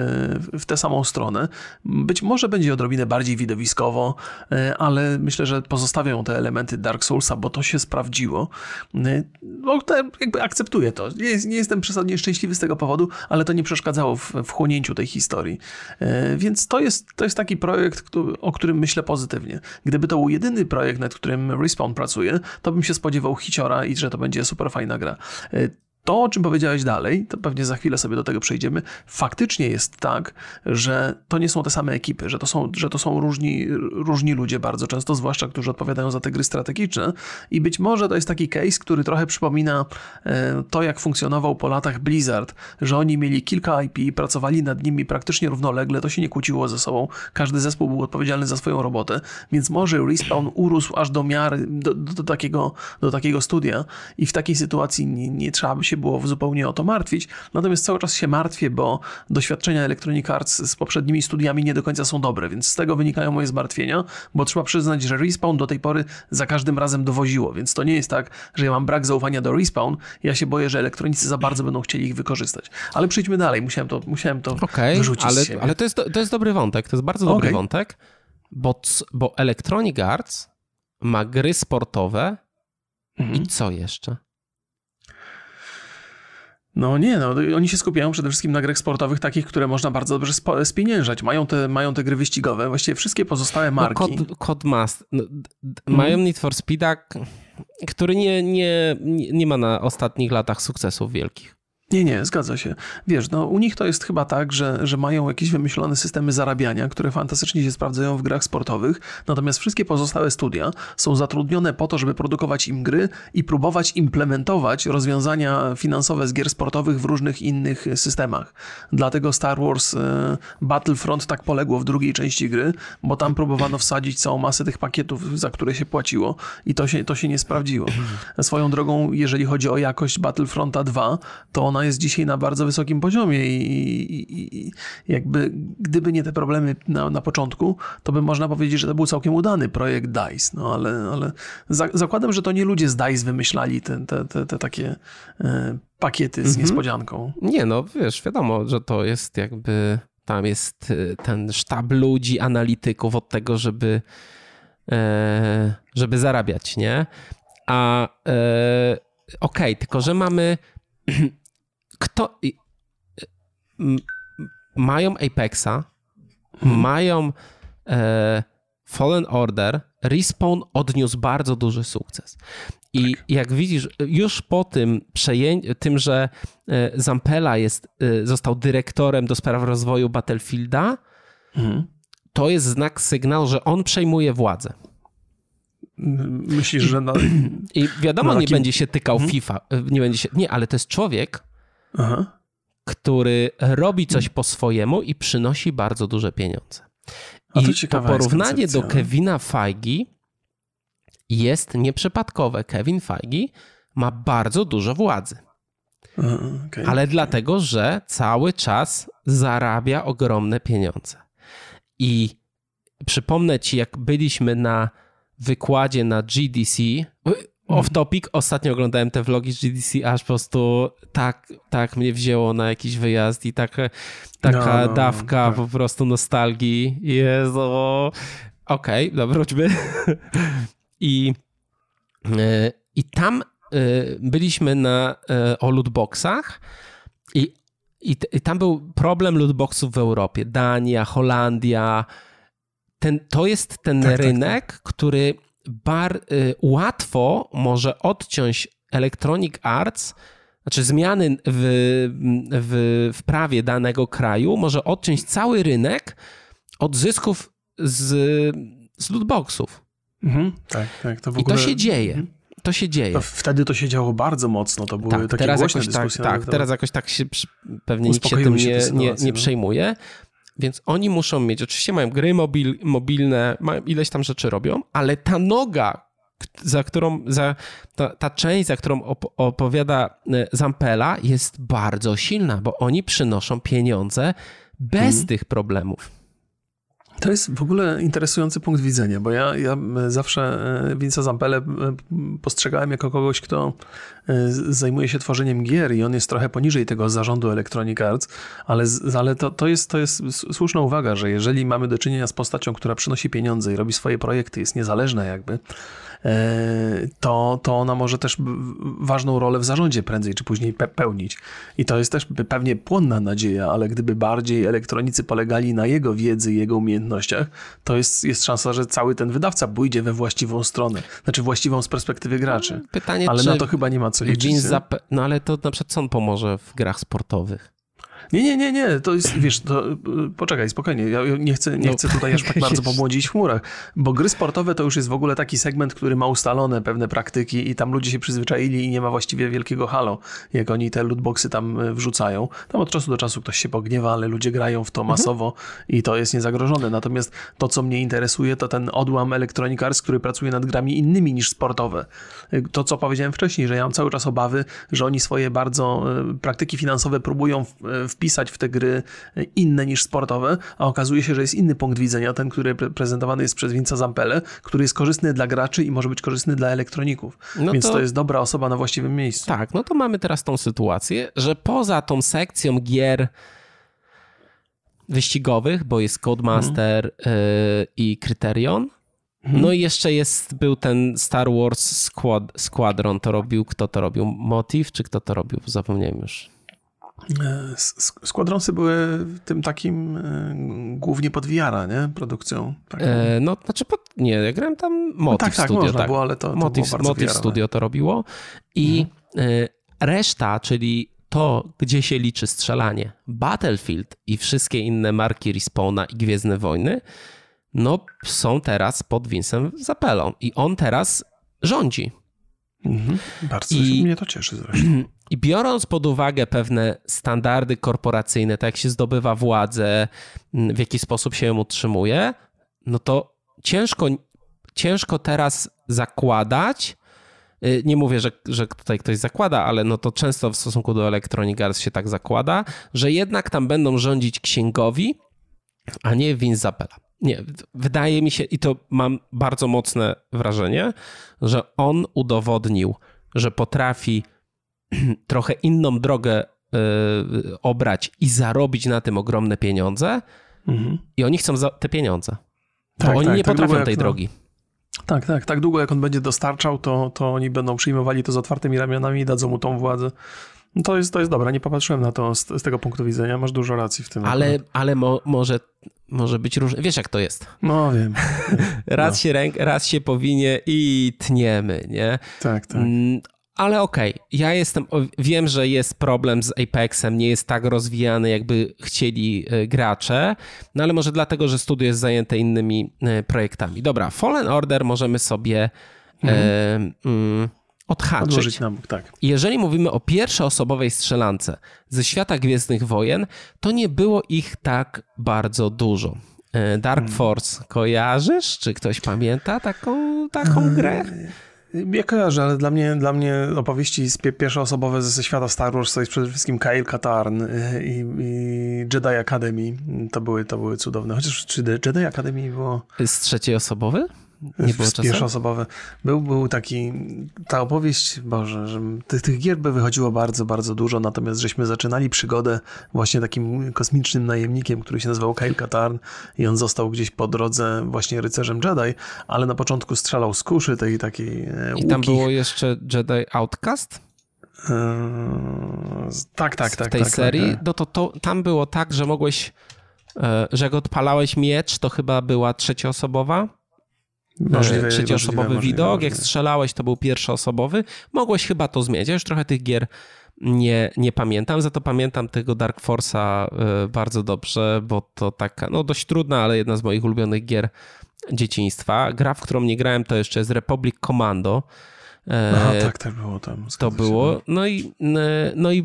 w tę samą stronę. Być może będzie odrobinę bardziej widowiskowo, e, ale myślę, że pozostawią te elementy Dark Soulsa, bo to się sprawdziło. E, No, jakby akceptuję to. Nie, nie jestem przesadnie szczęśliwy z tego powodu, ale to nie przeszkadzało w, w chłonięciu tej historii. E, Więc to jest, to jest taki projekt, o którym myślę pozytywnie. Gdyby to był jedyny projekt, nad którym Respawn pracuje, to bym się spodziewał hiciora i że to będzie super fajna gra. To, o czym powiedziałeś dalej, to pewnie za chwilę sobie do tego przejdziemy, faktycznie jest tak, że to nie są te same ekipy, że to są, że to są różni, różni ludzie bardzo często, zwłaszcza którzy odpowiadają za te gry strategiczne. I być może to jest taki case, który trochę przypomina e, to, jak funkcjonował po latach Blizzard, że oni mieli kilka IP, pracowali nad nimi praktycznie równolegle, to się nie kłóciło ze sobą, każdy zespół był odpowiedzialny za swoją robotę, więc może Respawn urósł aż do miary, do, do, do, takiego, do takiego studia i w takiej sytuacji nie, nie trzeba by się było zupełnie o to martwić, natomiast cały czas się martwię, bo doświadczenia Electronic Arts z poprzednimi studiami nie do końca są dobre, więc z tego wynikają moje zmartwienia, bo trzeba przyznać, że Respawn do tej pory za każdym razem dowoziło, więc to nie jest tak, że ja mam brak zaufania do Respawn, ja się boję, że elektronicy za bardzo będą chcieli ich wykorzystać. Ale przejdźmy dalej, musiałem to, musiałem to Okej, wyrzucić ale, ale to, jest, to jest dobry wątek, to jest bardzo dobry Okej. wątek, bo, bo Electronic Arts ma gry sportowe Mhm. i co jeszcze? No nie, no oni się skupiają przede wszystkim na grach sportowych, takich, które można bardzo dobrze spieniężać. Mają te, mają te gry wyścigowe, właściwie wszystkie pozostałe marki. No, Cod, Codemaster. No, d- d- Mają Need for Speeda, k- który nie, nie nie ma na ostatnich latach sukcesów wielkich. Nie, nie, zgadza się. Wiesz, no u nich to jest chyba tak, że, że mają jakieś wymyślone systemy zarabiania, które fantastycznie się sprawdzają w grach sportowych, natomiast wszystkie pozostałe studia są zatrudnione po to, żeby produkować im gry i próbować implementować rozwiązania finansowe z gier sportowych w różnych innych systemach. Dlatego Star Wars e, Battlefront tak poległo w drugiej części gry, bo tam próbowano wsadzić całą masę tych pakietów, za które się płaciło i to się, to się nie sprawdziło. Swoją drogą, jeżeli chodzi o jakość Battlefronta 2, to ona jest dzisiaj na bardzo wysokim poziomie i, i, i jakby gdyby nie te problemy na, na początku, to by można powiedzieć, że to był całkiem udany projekt DICE, no ale, ale za, zakładam, że to nie ludzie z DICE wymyślali te, te, te, te takie e, pakiety z mhm. niespodzianką. Nie, no wiesz, wiadomo, że to jest jakby, tam jest e, ten sztab ludzi, analityków od tego, żeby e, żeby zarabiać, nie? A e, okej, okay, tylko że mamy [CLEARS THROAT] kto. Mają Apexa, hmm. mają e, Fallen Order, Respawn odniósł bardzo duży sukces. I tak. jak widzisz, już po tym przejęciu, tym, że e, Zampella jest, e, został dyrektorem do spraw rozwoju Battlefielda, hmm. to jest znak, sygnał, że on przejmuje władzę. Myślisz, że na. I wiadomo, nie będzie się tykał hmm? FIFA. E, nie będzie się. Nie, ale to jest człowiek, Aha. który robi coś po swojemu i przynosi bardzo duże pieniądze. I to porównanie do Kevina Feige jest nieprzypadkowe. Kevin Feige ma bardzo dużo władzy. okay. Ale dlatego, że cały czas zarabia ogromne pieniądze. I przypomnę ci, jak byliśmy na wykładzie na GDC, Off topic, ostatnio oglądałem te vlogi z GDC, aż po prostu tak, tak mnie wzięło na jakiś wyjazd i tak, taka no, no, dawka tak. po prostu nostalgii. Jezu. Okej, okay, dobra, wróćmy. [LAUGHS] I, e, I tam e, byliśmy na, e, o lootboxach i, i, i tam był problem lootboxów w Europie. Dania, Holandia. Ten, to jest ten tak, rynek, tak, tak. który bar, y, łatwo może odciąć Electronic Arts, znaczy zmiany w, w, w prawie danego kraju, może odciąć cały rynek od zysków z, z lootboxów. Mhm, tak, tak. To ogóle... I to się dzieje. Mhm. To się dzieje. To wtedy to się działo bardzo mocno, to były tak, takie teraz jakoś tak, tak, teraz jakoś tak się pewnie nikt się tym nie, nie, nie no. przejmuje. Więc oni muszą mieć, oczywiście mają gry mobil, mobilne, mają ileś tam rzeczy robią, ale ta noga, za którą, za, ta, ta część, za którą op opowiada e, Zampela jest bardzo silna, bo oni przynoszą pieniądze bez hmm. tych problemów. To jest w ogóle interesujący punkt widzenia, bo ja, ja zawsze e, Vince'a Zampele postrzegałem jako kogoś, kto e, zajmuje się tworzeniem gier i on jest trochę poniżej tego zarządu Electronic Arts, ale, ale to, to, jest, to jest słuszna uwaga, że jeżeli mamy do czynienia z postacią, która przynosi pieniądze i robi swoje projekty, jest niezależna jakby, to, to ona może też ważną rolę w zarządzie prędzej czy później pe pełnić. I to jest też pewnie płonna nadzieja, ale gdyby bardziej elektronicy polegali na jego wiedzy i jego umiejętnościach, to jest, jest szansa, że cały ten wydawca pójdzie we właściwą stronę. Znaczy właściwą z perspektywy graczy. Pytanie, ale na to chyba nie ma co liczyć. No ale to na przykład co on pomoże w grach sportowych? Nie, nie, nie, nie, to jest, wiesz, to, y, poczekaj, spokojnie, ja nie chcę, nie no. chcę tutaj aż tak [LAUGHS] bardzo pobłądzić w chmurach, bo gry sportowe to już jest w ogóle taki segment, który ma ustalone pewne praktyki i tam ludzie się przyzwyczaili i nie ma właściwie wielkiego halo, jak oni te lootboxy tam y, wrzucają. Tam od czasu do czasu ktoś się pogniewa, ale ludzie grają w to mhm. masowo mhm. i to jest niezagrożone. Natomiast to, co mnie interesuje, to ten odłam Electronic Arts, który pracuje nad grami innymi niż sportowe. Y, to, co powiedziałem wcześniej, że ja mam cały czas obawy, że oni swoje bardzo praktyki finansowe próbują w wpisać w te gry inne niż sportowe, a okazuje się, że jest inny punkt widzenia, ten, który prezentowany jest przez Vinca Zampele, który jest korzystny dla graczy i może być korzystny dla elektroników. No Więc to, to jest dobra osoba na właściwym miejscu. Tak, no to mamy teraz tą sytuację, że poza tą sekcją gier wyścigowych, bo jest Codemaster hmm. y, i Criterion, hmm. no i jeszcze jest, był ten Star Wars Squad, Squadron, to robił, kto to robił? Motiv, czy kto to robił? Zapomniałem już. E, składronsy były tym takim e, głównie pod VR, nie? Produkcją. E, no, znaczy, pod, nie, ja grałem tam Motiv no tak, tak, Studio. Można tak, było, ale to, to Motiv, było Motiv Studio to robiło i mhm. reszta, czyli to, gdzie się liczy strzelanie, Battlefield i wszystkie inne marki Respawna i Gwiezdne Wojny, no są teraz pod Vincem Zapelą i on teraz rządzi. Mhm. Bardzo I, mnie to cieszy zresztą. [CLEARS THROAT] I biorąc pod uwagę pewne standardy korporacyjne, tak jak się zdobywa władzę, w jaki sposób się ją utrzymuje, no to ciężko, ciężko teraz zakładać, y, nie mówię, że, że tutaj ktoś zakłada, ale no to często w stosunku do Electronic Arts się tak zakłada, że jednak tam będą rządzić księgowi, a nie Vince Zappella. Nie, wydaje mi się, i to mam bardzo mocne wrażenie, że on udowodnił, że potrafi [CLEARS THROAT] trochę inną drogę y, obrać i zarobić na tym ogromne pieniądze. Mhm. I oni chcą te pieniądze. Tak, oni tak, nie tak potrafią tej drogi. Tak, tak. Tak długo jak on będzie dostarczał, to, to oni będą przyjmowali to z otwartymi ramionami i dadzą mu tą władzę. No to jest, to jest dobra, nie popatrzyłem na to z, z tego punktu widzenia, masz dużo racji w tym. Ale, ale mo, może, może być różnie. Wiesz jak to jest. No wiem. [LAUGHS] raz, no. Się ręk, raz się powinie i tniemy, nie? Tak, tak. Ale okej, okay, ja jestem, wiem, że jest problem z Apexem, nie jest tak rozwijany, jakby chcieli e, gracze, no ale może dlatego, że studio jest zajęte innymi e, projektami. Dobra, Fallen Order możemy sobie mhm. e, mm, odhaczyć. Odłożyć na bok, tak. Jeżeli mówimy o pierwszoosobowej strzelance ze świata Gwiezdnych Wojen, to nie było ich tak bardzo dużo. E, Dark hmm. Force kojarzysz? Czy ktoś pamięta taką, taką grę? Ja kojarzę, ale dla mnie, dla mnie opowieści pierwszoosobowe ze świata Star Wars to jest przede wszystkim Kyle Katarn y, i, i Jedi Academy. To były, to były cudowne. Chociaż czy Jedi Academy było... Z trzeciej osobowy? Nie było czasem? Pierwszoosobowy. Był, był taki, ta opowieść, Boże, że tych, tych gier by wychodziło bardzo, bardzo dużo, natomiast żeśmy zaczynali przygodę właśnie takim kosmicznym najemnikiem, który się nazywał Kyle Katarn i on został gdzieś po drodze właśnie rycerzem Jedi, ale na początku strzelał z kuszy tej takiej e, I tam było jeszcze Jedi Outcast? Eee, tak, tak, tak. W tej tak, serii, tak, tak. no to, to tam było tak, że mogłeś, e, że jak odpalałeś miecz, to chyba była trzecioosobowa Możliwe, trzecioosobowy możliwe, widok. Możliwe. Jak strzelałeś, to był pierwszoosobowy. Mogłeś chyba to zmieniać. Ja już trochę tych gier nie, nie pamiętam, za to pamiętam tego Dark Force'a e, bardzo dobrze, bo to taka, no dość trudna, ale jedna z moich ulubionych gier dzieciństwa. Gra, w którą nie grałem, to jeszcze jest Republic Commando. Aha, tak, tak było tam. To było. No. no i, no i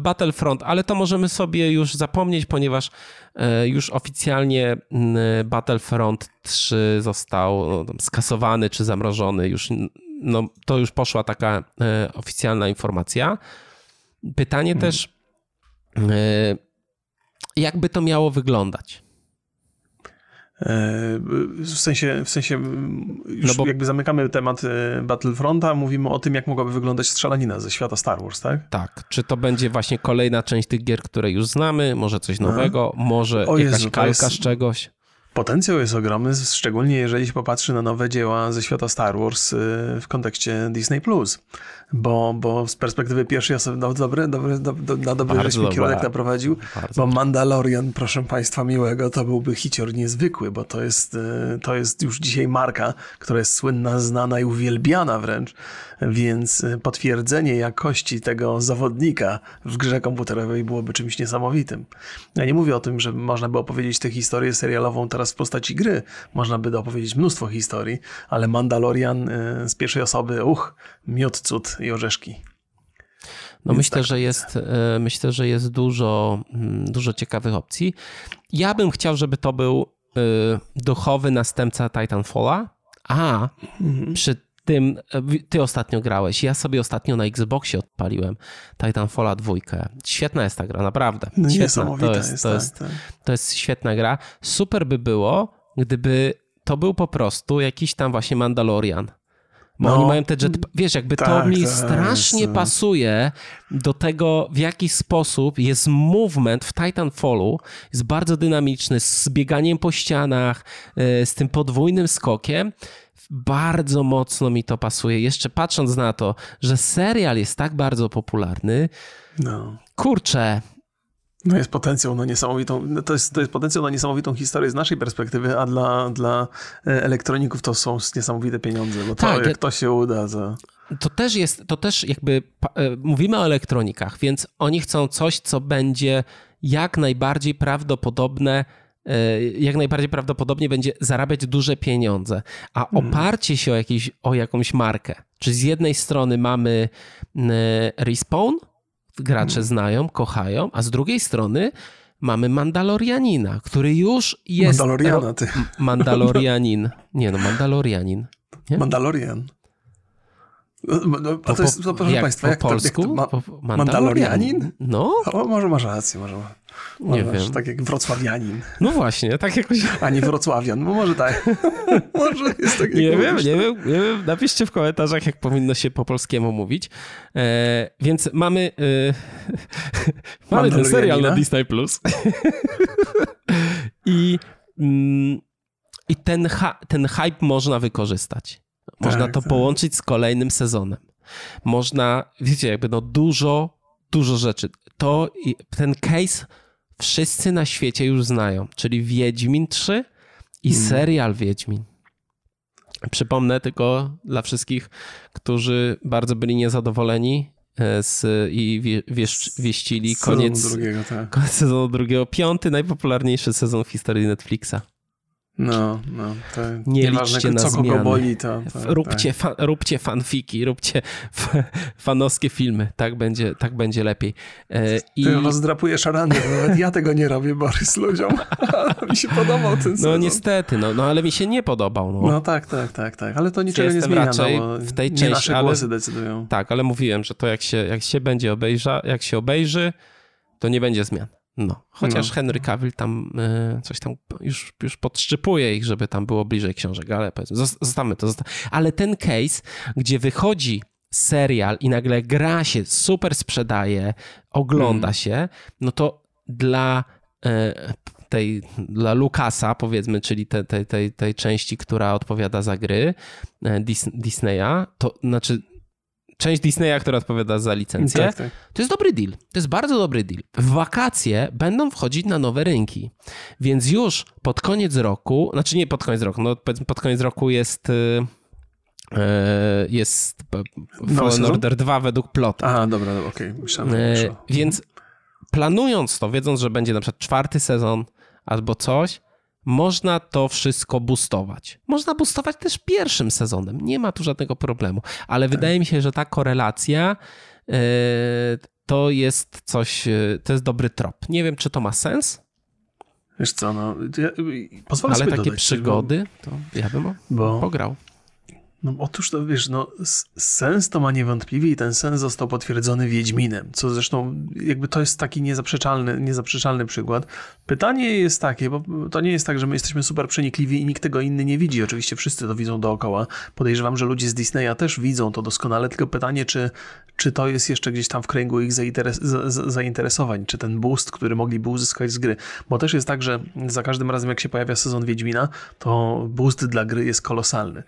Battlefront, ale to możemy sobie już zapomnieć, ponieważ e, już oficjalnie Battlefront 3 został no, skasowany czy zamrożony. Już, no, to już poszła taka e, oficjalna informacja. Pytanie hmm. też, e, jakby to miało wyglądać? W sensie, w sensie już no bo... jakby zamykamy temat e, Battlefronta, mówimy o tym, jak mogłaby wyglądać strzelanina ze świata Star Wars, tak? Tak. Czy to będzie właśnie kolejna część tych gier, które już znamy, może coś nowego, A? może o jakaś Jezu, kalka jest... z czegoś? Potencjał jest ogromny, szczególnie jeżeli się popatrzy na nowe dzieła ze świata Star Wars e, w kontekście Disney+. Bo, bo z perspektywy pierwszej osoby, no dobry, dobry, do, do, na dobry Bardzo żeśmy kierunek naprowadził, Bardzo bo Mandalorian, proszę Państwa miłego, to byłby hicior niezwykły, bo to jest, e, to jest już dzisiaj marka, która jest słynna, znana i uwielbiana wręcz, więc e, potwierdzenie jakości tego zawodnika w grze komputerowej byłoby czymś niesamowitym. Ja nie mówię o tym, że można by opowiedzieć tę historię serialową teraz w postaci gry, można by opowiedzieć mnóstwo historii, ale Mandalorian e, z pierwszej osoby, uch, miód, cud i orzeszki. No myślę, tak. że jest, e, myślę, że jest dużo, mm, dużo ciekawych opcji. Ja bym chciał, żeby to był duchowy następca Titanfalla, a mhm. przy tym, e, ty ostatnio grałeś, ja sobie ostatnio na Xboxie odpaliłem Titanfalla 2. Świetna jest ta gra, naprawdę. No świetna. To jest, jest, to, jest, tak, tak. to jest świetna gra. Super by było, gdyby to był po prostu jakiś tam właśnie Mandalorian. Bo no, oni mają te jet... Wiesz, jakby tak, to mi tak, strasznie jest. pasuje do tego, w jaki sposób jest movement w Titanfallu. Jest bardzo dynamiczny, z bieganiem po ścianach, e, z tym podwójnym skokiem bardzo mocno mi to pasuje. Jeszcze patrząc na to, że serial jest tak bardzo popularny, no. kurczę, No jest potencjał na niesamowitą, no to jest, to jest potencjał na niesamowitą historię z naszej perspektywy, a dla, dla e, elektroników to są niesamowite pieniądze, bo to tak, jak to się uda, to... To też jest, to też jakby, e, mówimy o elektronikach, więc oni chcą coś, co będzie jak najbardziej prawdopodobne, jak najbardziej prawdopodobnie będzie zarabiać duże pieniądze, a hmm. oparcie się o, jakiś, o jakąś markę, czy z jednej strony mamy Respawn, gracze hmm. znają, kochają, a z drugiej strony mamy Mandalorianina, który już jest... Mandaloriana, ty. Mandalorianin. [LAUGHS] Nie no, Mandalorianin. Nie? Mandalorian. No, no, a to jest, no, proszę Państwa, po jak polsku? to, jak to ma, Mandalorianin? No. O, może masz rację, może. Nie wiem. Tak jak wrocławianin. No właśnie, tak jakoś. A nie wrocławian, no może tak. [LAUGHS] może jest tak. Nie wiem, nie wiem, nie wiem. Napiszcie w komentarzach, jak powinno się po polskiemu mówić. E, więc mamy, e, [LAUGHS] mamy ten serial na Disney+. Plus. [LAUGHS] I, mm, i ten, ten hype można wykorzystać. Można tak, to tak. połączyć z kolejnym sezonem. Można, wiecie, jakby no dużo, dużo rzeczy. To, ten case wszyscy na świecie już znają, czyli Wiedźmin 3 i hmm. serial Wiedźmin. Przypomnę tylko dla wszystkich, którzy bardzo byli niezadowoleni e, z, i wie, wiesz, wieścili koniec, drugiego, tak. koniec sezonu drugiego. Piąty najpopularniejszy sezon w historii Netflixa. No, no, to nie liczcie na co zmiany. kogo boli, to, to róbcie, tak. Fan, róbcie fanfiki, róbcie fanowskie filmy, tak będzie, tak będzie lepiej. E, I... Ty rozdrapujesz rany, nawet ja tego nie robię, Borys, ludziom. [LAUGHS] mi się podobał ten no, sezon. No niestety, no, no ale mi się nie podobał. No, no tak, tak, tak, tak, ale to niczego nie zmienia, no, w tej nie części, nasze głosy ale, decydują. Tak, ale mówiłem, że to jak się, jak się będzie obejrza, jak się obejrzy, to nie będzie zmian. No, chociaż no. Henry Cavill tam y, coś tam już, już podszczypuje ich, żeby tam było bliżej książek, ale powiedzmy, zostawmy to. Zostawmy. Ale ten case, gdzie wychodzi serial i nagle gra się, super sprzedaje, ogląda mm. się, no to dla y, tej, dla Lucasa, powiedzmy, czyli tej, tej, tej, tej części, która odpowiada za gry Dis, Disneya, to znaczy część Disneya, która odpowiada za licencję. Tak, tak. To jest dobry deal. To jest bardzo dobry deal. W wakacje będą wchodzić na nowe rynki. Więc już pod koniec roku, znaczy nie pod koniec roku, no pod koniec roku jest y, y, jest Fallen Order 2 według plotu. A, dobra, dobra okej. Okay. Myślałem, e, Więc planując to, wiedząc, że będzie na przykład czwarty sezon albo coś, można to wszystko boostować. Można boostować też pierwszym sezonem, nie ma tu żadnego problemu, ale wydaje mi się, że ta korelacja yy, to jest coś, yy, to jest dobry trop. Nie wiem, czy to ma sens. Wiesz co, no, ja, pozwolę ale sobie takie dodać, przygody, bo... to ja bym bo... pograł. No otóż to wiesz, no sens to ma niewątpliwie i ten sens został potwierdzony Wiedźminem, co zresztą jakby to jest taki niezaprzeczalny, niezaprzeczalny przykład. Pytanie jest takie, bo to nie jest tak, że my jesteśmy super przenikliwi i nikt tego inny nie widzi. Oczywiście wszyscy to widzą dookoła. Podejrzewam, że ludzie z Disneya też widzą to doskonale, tylko pytanie, czy, czy to jest jeszcze gdzieś tam w kręgu ich zainteres zainteresowań, czy ten boost, który mogliby uzyskać z gry. Bo też jest tak, że za każdym razem jak się pojawia sezon Wiedźmina, to boost dla gry jest kolosalny.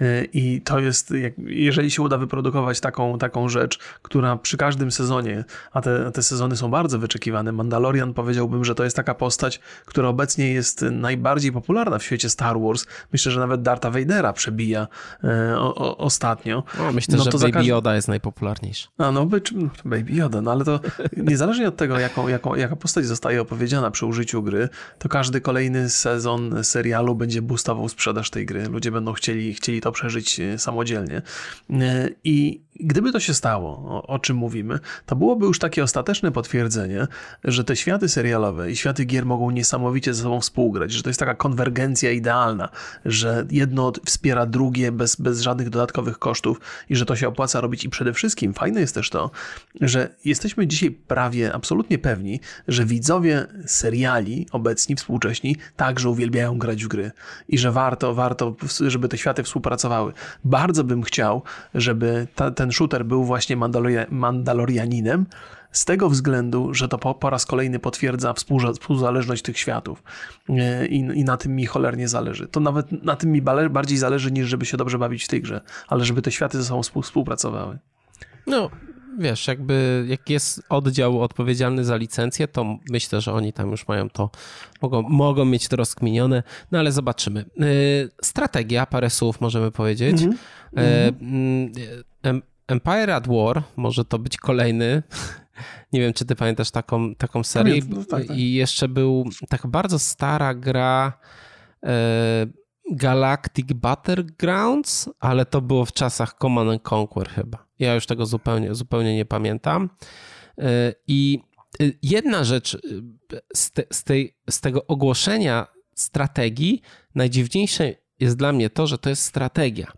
Y, I i to jest, jak, jeżeli się uda wyprodukować taką, taką rzecz, która przy każdym sezonie, a te, te sezony są bardzo wyczekiwane, Mandalorian powiedziałbym, że to jest taka postać, która obecnie jest najbardziej popularna w świecie Star Wars. Myślę, że nawet Darta Vadera przebija e, o, o, ostatnio. O, myślę, no, że Baby każdy... Yoda jest najpopularniejszy. A no, Baby Yoda, no ale to [LAUGHS] niezależnie od tego, jaką, jaką, jaka postać zostaje opowiedziana przy użyciu gry, to każdy kolejny sezon serialu będzie boostował sprzedaż tej gry. Ludzie będą chcieli, chcieli to przeżyć samodzielnie. E, I gdyby to się stało, o, o, czym mówimy, to byłoby już takie ostateczne potwierdzenie, że te światy serialowe i światy gier mogą niesamowicie ze sobą współgrać, że to jest taka konwergencja idealna, że jedno wspiera drugie bez, bez żadnych dodatkowych kosztów i że to się opłaca robić. I przede wszystkim fajne jest też to, że jesteśmy dzisiaj prawie absolutnie pewni, że widzowie seriali obecni, współcześni, także uwielbiają grać w gry i że warto, warto, żeby te światy współpracowały. Bardzo bym chciał, żeby ta, ten shooter był właśnie Mandaloria, Mandalorianinem, z tego względu, że to po, po raz kolejny potwierdza współzależność tych światów e, I, i, na tym mi cholernie zależy. To nawet na tym mi bardziej zależy niż żeby się dobrze bawić w tej grze, ale żeby te światy ze sobą współpracowały. No, wiesz, jakby jak jest oddział odpowiedzialny za licencję, to myślę, że oni tam już mają to, mogą, mogą mieć to rozkminione, no ale zobaczymy. Strategia, parę słów możemy powiedzieć. Mm -hmm. Empire at War może to być kolejny. [LAUGHS] Nie wiem, czy ty pamiętasz taką, taką serię. No, tak, tak. I jeszcze był tak bardzo stara gra e, Galactic Battlegrounds, ale to było w czasach Command and Conquer chyba. Ja już tego zupełnie, zupełnie nie pamiętam. E, I e, jedna rzecz z, te, z, tej, z tego ogłoszenia strategii, najdziwniejsze jest dla mnie to, że to jest strategia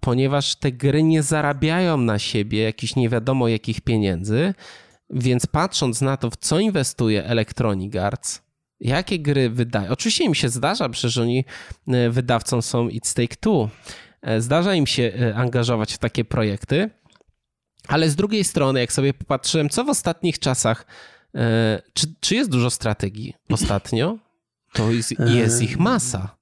ponieważ te gry nie zarabiają na siebie jakichś nie wiadomo jakich pieniędzy, więc patrząc na to, w co inwestuje Electronic Arts, jakie gry wydaje. Oczywiście im się zdarza, przecież oni e, wydawcą są It's Take Two. E, zdarza im się e, angażować w takie projekty, ale z drugiej strony, jak sobie popatrzyłem, co w ostatnich czasach, czy, czy jest dużo strategii ostatnio, to jest, jest ich masa.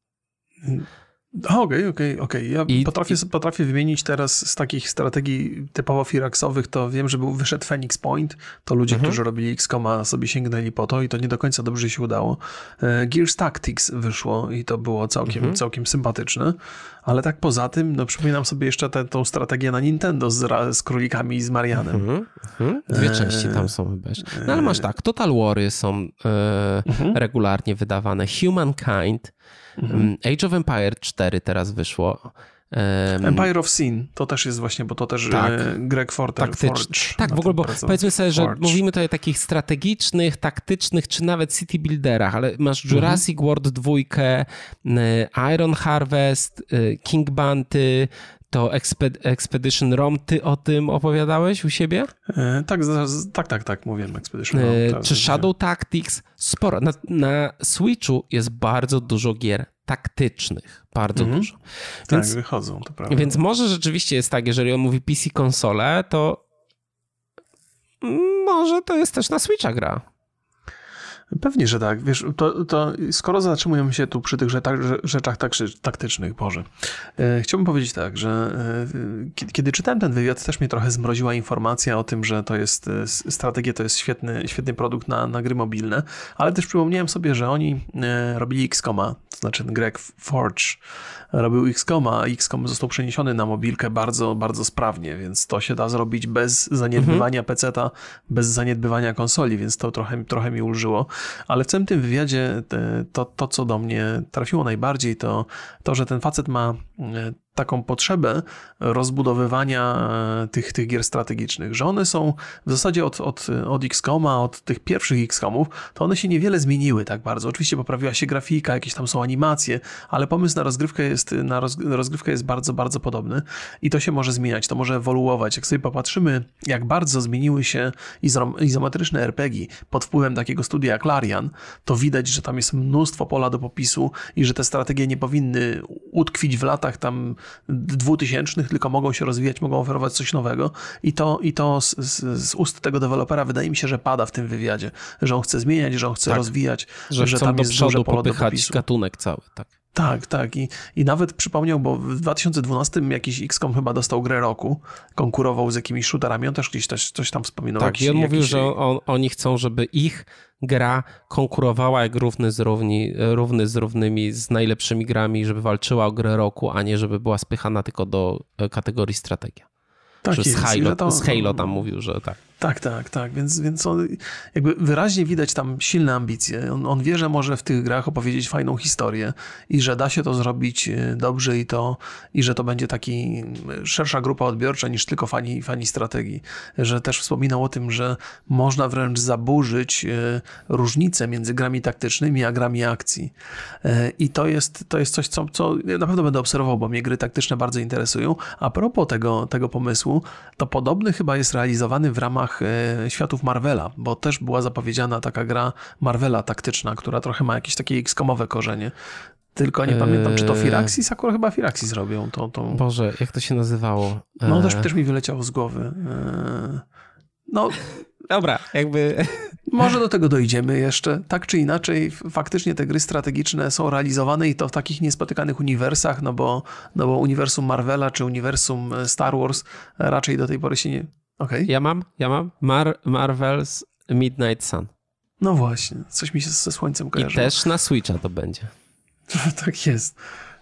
Okej, okej, okej. Ja I, potrafię, i... potrafię wymienić teraz z takich strategii typowo Firaxowych, to wiem, że był, wyszedł Phoenix Point, to ludzie, mhm. którzy robili XCOMa sobie sięgnęli po to i to nie do końca dobrze się udało. E, Gears Tactics wyszło i to było całkiem, mhm. całkiem sympatyczne, ale tak poza tym, no przypominam sobie jeszcze tę tą strategię na Nintendo z, z królikami i z Marianem. Mhm. mhm. Dwie e... części tam są chyba. No ale masz tak, Total Wary są e, mhm. regularnie wydawane, Humankind, Mhm. Age of Empire 4 teraz wyszło. Empire of Sin to też jest właśnie, bo to też tak, e, Greg Forter, Forge. Tak, w ogóle, bo powiedzmy sobie, że Forge. mówimy tutaj o takich strategicznych, taktycznych, czy nawet city builderach, ale masz. Jurassic mhm. World 2, e, Iron Harvest, e, King Bounty, to Exped Expedition ROM, ty o tym opowiadałeś u siebie? E, tak, tak, tak, tak, mówiłem Expedition ROM. E, czy Shadow Tactics? Sporo. Na, na Switchu jest bardzo dużo gier taktycznych. Bardzo mm -hmm. dużo. Tak, więc, tak, wychodzą, to prawda. Więc może rzeczywiście jest tak, jeżeli on mówi PC konsole, to może to jest też na Switcha gra. Pewnie, że tak. Wiesz, to, to skoro zatrzymujemy się tu przy tych rzeczach, rzeczach taktycznych, Boże, e, chciałbym powiedzieć tak, że e, kiedy czytałem ten wywiad, też mnie trochę zmroziła informacja o tym, że to jest e, strategia, to jest świetny, świetny produkt na, na gry mobilne, ale też przypomniałem sobie, że oni robili XCOMa, to znaczy Greg Forge robił XCOMa, a XCOM został przeniesiony na mobilkę bardzo, bardzo sprawnie, więc to się da zrobić bez zaniedbywania mhm. PC-ta, bez zaniedbywania konsoli, więc to trochę, trochę mi ulżyło. Ale w całym tym wywiadzie to, to, co do mnie trafiło najbardziej, to to, że ten facet ma e, taką potrzebę rozbudowywania e, tych, tych gier strategicznych, że one są w zasadzie od, od, od XCOMa, od tych pierwszych XCOMów, to one się niewiele zmieniły tak bardzo. Oczywiście poprawiła się grafika, jakieś tam są animacje, ale pomysł na rozgrywkę jest, na rozgrywkę jest bardzo, bardzo podobny i to się może zmieniać, to może ewoluować. Jak sobie popatrzymy, jak bardzo zmieniły się izometryczne RPG pod wpływem takiego studia jak Larian, to widać, że tam jest mnóstwo pola do popisu i że te strategie nie powinny utkwić w latach tam dwutysięcznych, tylko mogą się rozwijać, mogą oferować coś nowego i to, i to z, z, z ust tego dewelopera wydaje mi się, że pada w tym wywiadzie, że on chce zmieniać, że on chce tak, rozwijać, że, że tam jest duże pole do popisu. gatunek cały, tak. Tak, tak. I, I nawet przypomniał, bo w 2012 jakiś XCOM chyba dostał grę roku, konkurował z jakimiś shooterami, on też gdzieś coś, coś tam wspominał. Tak, jakiś, i on mówił, że on, oni chcą, żeby ich gra konkurowała jak równy z, równi, równy z równymi, z najlepszymi grami, żeby walczyła o grę roku, a nie żeby była spychana tylko do e, kategorii strategia. Tak że. Z Halo, to, z Halo tam mówił, że tak. Tak, tak, tak. Więc, więc on, jakby wyraźnie widać tam silne ambicje. On, on, wie, że może w tych grach opowiedzieć fajną historię i że da się to zrobić e, dobrze i to, i że to będzie taki szersza grupa odbiorcza niż tylko fani, fani strategii. Że też wspominał o tym, że można wręcz zaburzyć e, różnice między grami taktycznymi a grami akcji. I to jest, to jest coś, co, co na pewno będę obserwował, bo mnie gry taktyczne bardzo interesują. A propos tego, tego pomysłu, to podobny chyba jest realizowany w ramach ramach e, światów Marvela, bo też była zapowiedziana taka gra Marvela taktyczna, która trochę ma jakieś takie X-komowe korzenie. Tylko nie pamiętam, czy to eee. Firaxis? Akurat chyba Firaxis robią to. to... Boże, jak to się nazywało? No też, eee. też mi wyleciało z głowy. No... Dobra, jakby... Może do tego dojdziemy jeszcze. Tak czy inaczej, faktycznie te gry strategiczne są realizowane i to w takich niespotykanych uniwersach, no bo, no bo uniwersum Marvela czy uniwersum Star Wars raczej do tej pory się nie, Okej. Ja mam, ja mam Mar Marvel's Midnight Sun. No właśnie, coś mi się ze słońcem I kojarzy. też na Switcha to będzie. [LAUGHS] tak jest.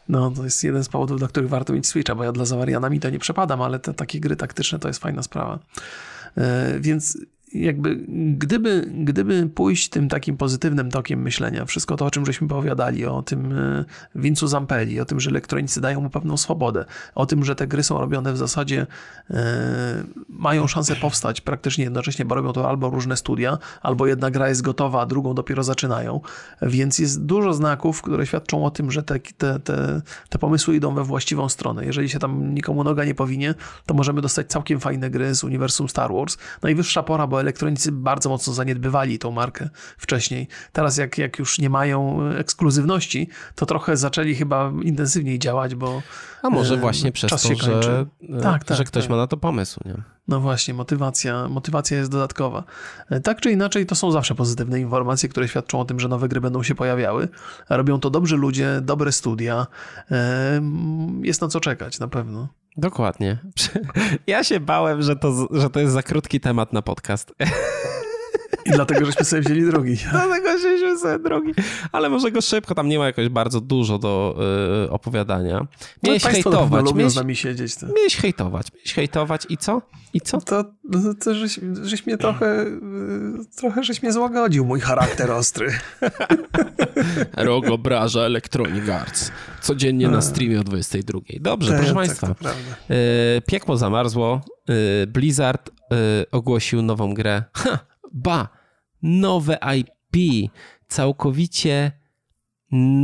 No, to jest jeden z powodów, dla których warto mieć Switcha, bo ja dla Zawarianami to nie przepadam, ale te takie gry taktyczne to jest fajna sprawa. E, więc jakby gdyby, gdyby pójść tym takim pozytywnym tokiem myślenia, wszystko to, o czym żeśmy opowiadali, o tym e, Vincu Zampelli, o tym, że elektronicy dają mu pewną swobodę, o tym, że te gry są robione w zasadzie, e, mają szansę powstać praktycznie jednocześnie, bo robią to albo różne studia, albo jedna gra jest gotowa, a drugą dopiero zaczynają, więc jest dużo znaków, które świadczą o tym, że te, te, te, te pomysły idą we właściwą stronę. Jeżeli się tam nikomu noga nie powinie, to możemy dostać całkiem fajne gry z uniwersum Star Wars. Najwyższa pora, bo elektronicy bardzo mocno zaniedbywali tą markę wcześniej. Teraz jak, jak już nie mają ekskluzywności, to trochę zaczęli chyba intensywniej działać, bo A może e, właśnie przez czas to, się że, e, Tak, tak, że ktoś tak. ma na to pomysł. Nie? no właśnie, motywacja, motywacja jest dodatkowa. E, Tak czy inaczej, to są zawsze pozytywne informacje, które świadczą o tym, że nowe gry będą się pojawiały. Robią to dobrzy ludzie, dobre studia. E, Jest na co czekać, na pewno. Dokładnie. [LAUGHS] Ja się bałem, że to, że to jest za krótki temat na podcast. I dlatego, żeśmy sobie wzięli drugi. Dlatego się drogi. Ale może go szybko, tam nie ma jakoś bardzo dużo do y, opowiadania. Miałeś no, na pewno hejtować, miałeś, z nami siedzieć. To, miałeś hejtować, miałeś hejtować i co? I co? to, to żeś, żeś mnie trochę, y, trochę żeś mnie złagodził, mój charakter ostry. [LAUGHS] Rok obraża Electronic Arts. Codziennie na streamie o 22. Dobrze, Tak, proszę tak, Państwa. to y, piekło zamarzło. y, Blizzard y, ogłosił nową grę. Ha, ba! Nowe IP. Całkowicie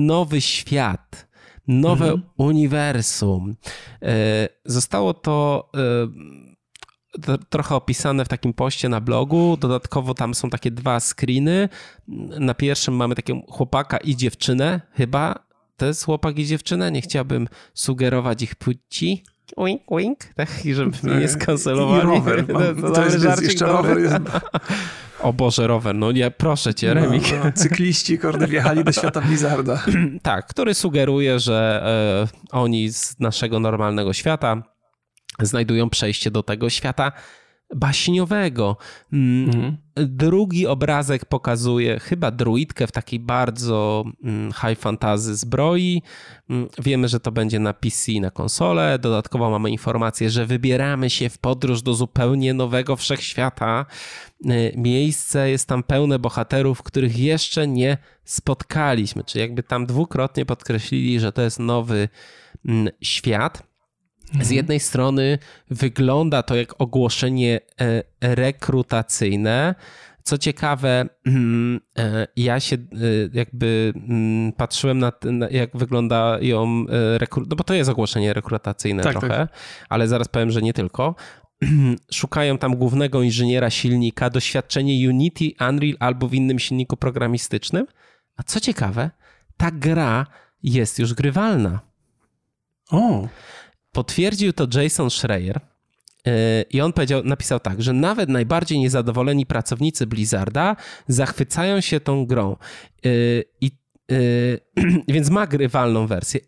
nowy świat. Nowe Mhm. uniwersum. Y, Zostało to y, t- trochę opisane w takim poście na blogu. Dodatkowo tam są takie dwa screeny. Na pierwszym mamy takiego chłopaka i dziewczynę, chyba. To jest chłopak i dziewczyna. Nie chciałbym sugerować ich płci. Wink, wink. Tak, i żeby mnie nie [LAUGHS] skancelowali. I rower. [LAUGHS] To- Mam, to to, jest, żarcik, jeszcze dobry. rower jest. [LAUGHS] O Boże, rower. No nie, proszę cię, Remik. No, no, cykliści, kurde, wjechali do świata Blizzarda. Tak, który sugeruje, że e, oni z naszego normalnego świata znajdują przejście do tego świata baśniowego. Mm, Mhm. Drugi obrazek pokazuje chyba druidkę w takiej bardzo mm, high fantasy zbroi. Mm, Wiemy, że to będzie na PC i na konsolę. Dodatkowo mamy informację, że wybieramy się w podróż do zupełnie nowego wszechświata. Y, Miejsce jest tam pełne bohaterów, których jeszcze nie spotkaliśmy. Czyli jakby tam dwukrotnie podkreślili, że to jest nowy świat. Z jednej strony wygląda to jak ogłoszenie e, rekrutacyjne. Co ciekawe, mm, e, ja się e, jakby mm, patrzyłem na, t- na jak wyglądają rekrut, no bo to jest ogłoszenie rekrutacyjne Tak, trochę, ale zaraz powiem, że nie tylko. [CLEARS THROAT] Szukają tam głównego inżyniera silnika, doświadczenie Unity, Unreal albo w innym silniku programistycznym. A co ciekawe, ta gra jest już grywalna. O, Potwierdził to Jason Schreier yy, i on powiedział, napisał tak, że nawet najbardziej niezadowoleni pracownicy Blizzarda zachwycają się tą grą. Yy, I, yy, [CLEARS THROAT] więc ma grywalną wersję.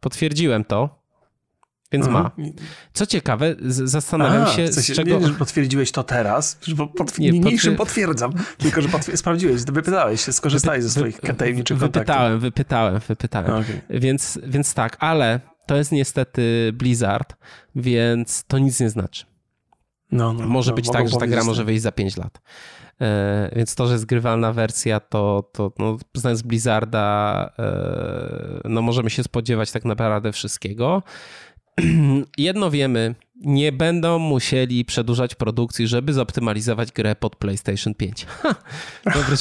Potwierdziłem to, więc ma. aha. Co ciekawe, zastanawiam A, się, w sensie, z czego... Nie, że potwierdziłeś to teraz, potw- Nie, niniejszym potwier- potwierdzam, tylko że potw- sprawdziłeś, wypytałeś się, skorzystałeś ze swoich tajemniczych kontaktów. Wypytałem, wypytałem, wypytałem. Okej. Więc, więc tak, ale to jest niestety Blizzard, więc to nic nie znaczy. No, no, Może no, być tak, że ta gra może tak. wyjść za 5 lat. E, więc to, że jest grywalna wersja, to, to no, znając Blizzarda, e, no możemy się spodziewać tak naprawdę wszystkiego. [CLEARS THROAT] Jedno wiemy, nie będą musieli przedłużać produkcji, żeby zoptymalizować grę pod PlayStation 5. Ha, dobry,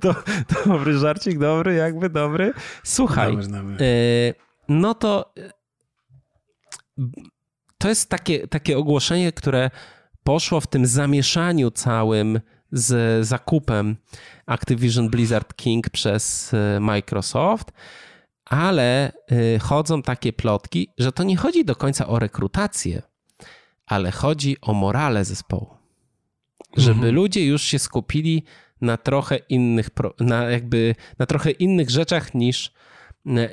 to, [LAUGHS] dobry żarcik, dobry, jakby dobry. Słuchaj, Dobry, dobry. E, no to to jest takie, takie ogłoszenie, które poszło w tym zamieszaniu całym z zakupem Activision Blizzard King przez e, Microsoft, ale e, chodzą takie plotki, że to nie chodzi do końca o rekrutację, ale chodzi o morale zespołu. Żeby Mhm. ludzie już się skupili na trochę innych, na jakby na trochę innych rzeczach niż,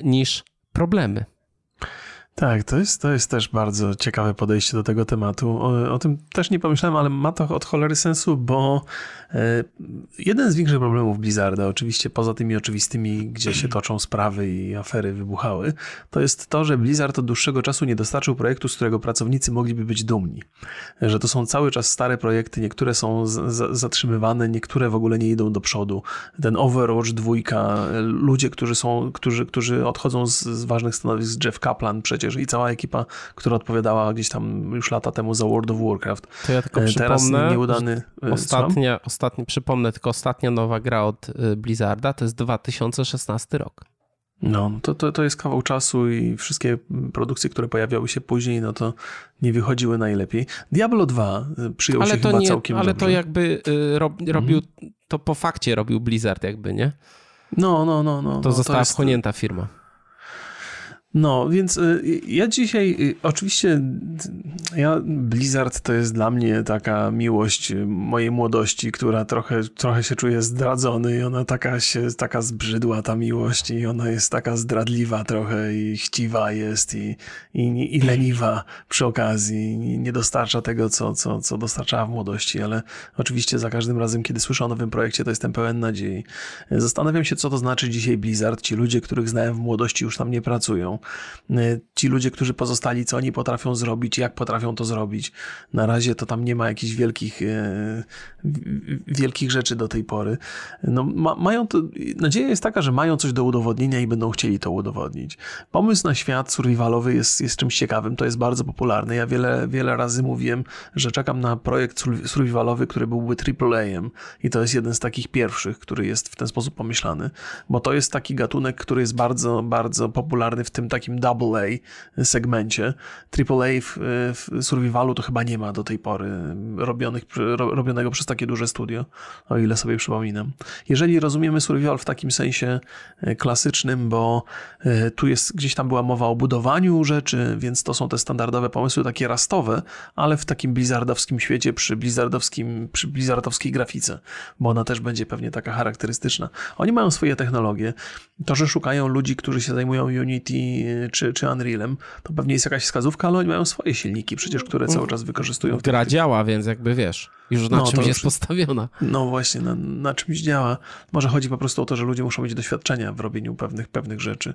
niż problemy. Tak, to jest, to jest też bardzo ciekawe podejście do tego tematu. O, o, tym też nie pomyślałem, ale ma to od cholery sensu, bo e, jeden z większych problemów Blizzarda, oczywiście poza tymi oczywistymi, gdzie się [CLEARS THROAT] toczą sprawy i afery wybuchały, to jest to, że Blizzard od dłuższego czasu nie dostarczył projektu, z którego pracownicy mogliby być dumni. Że to są cały czas stare projekty, niektóre są z, z, zatrzymywane, niektóre w ogóle nie idą do przodu. Ten Overwatch dwójka, ludzie, którzy są, którzy, którzy odchodzą z, z ważnych stanowisk, Jeff Kaplan przecież przecież i cała ekipa, która odpowiadała gdzieś tam już lata temu za World of Warcraft. To ja tylko e, Teraz przypomnę, nieudany... E, ostatnia, ostatni, przypomnę tylko ostatnia nowa gra od e, Blizzarda to jest 2016 rok. No, to, to, to jest kawał czasu i wszystkie produkcje, które pojawiały się później, no to nie wychodziły najlepiej. Diablo 2 przyjął ale się chyba nie, całkiem Ale dobrze. to jakby rob, robił, mhm. to po fakcie robił Blizzard jakby, nie? No, no, no. no to no, została to jest... wchłonięta firma. No, więc y, ja dzisiaj, y, oczywiście, ja, Blizzard to jest dla mnie taka miłość mojej młodości, która trochę, trochę się czuje zdradzony i ona taka się, taka zbrzydła ta miłość i ona jest taka zdradliwa trochę i chciwa jest i, i, i leniwa przy okazji i nie dostarcza tego, co, co, co dostarczała w młodości, ale oczywiście za każdym razem, kiedy słyszę o nowym projekcie, to jestem pełen nadziei. Zastanawiam się, co to znaczy dzisiaj Blizzard. Ci ludzie, których znałem w młodości już tam nie pracują. Y, ci ludzie, którzy pozostali, co oni potrafią zrobić, jak potrafią to zrobić. Na razie to tam nie ma jakichś wielkich, y, wielkich rzeczy do tej pory. No, ma, mają to, nadzieja jest taka, że mają coś do udowodnienia i będą chcieli to udowodnić. Pomysł na świat survivalowy jest, jest czymś ciekawym, to jest bardzo popularne. Ja wiele, wiele razy mówiłem, że czekam na projekt survivalowy, który byłby AAA-em i to jest jeden z takich pierwszych, który jest w ten sposób pomyślany, bo to jest taki gatunek, który jest bardzo, bardzo popularny w tym takim double A segmencie. Triple A w, w survivalu to chyba nie ma do tej pory robionych, robionego przez takie duże studio, o ile sobie przypominam. Jeżeli rozumiemy survival w takim sensie e, klasycznym, bo e, tu jest gdzieś tam była mowa o budowaniu rzeczy, więc to są te standardowe pomysły takie rastowe, ale w takim blizzardowskim świecie przy blizzardowskim, przy blizzardowskiej grafice, bo ona też będzie pewnie taka charakterystyczna. Oni mają swoje technologie. To, że szukają ludzi, którzy się zajmują Unity czy, czy Unrealem, to pewnie jest jakaś wskazówka, ale oni mają swoje silniki przecież, które cały czas wykorzystują. Gra działa, więc jakby wiesz, już na no, czymś jest postawiona. No właśnie, na, na, czymś działa. Może chodzi po prostu o to, że ludzie muszą mieć doświadczenia w robieniu pewnych, pewnych rzeczy.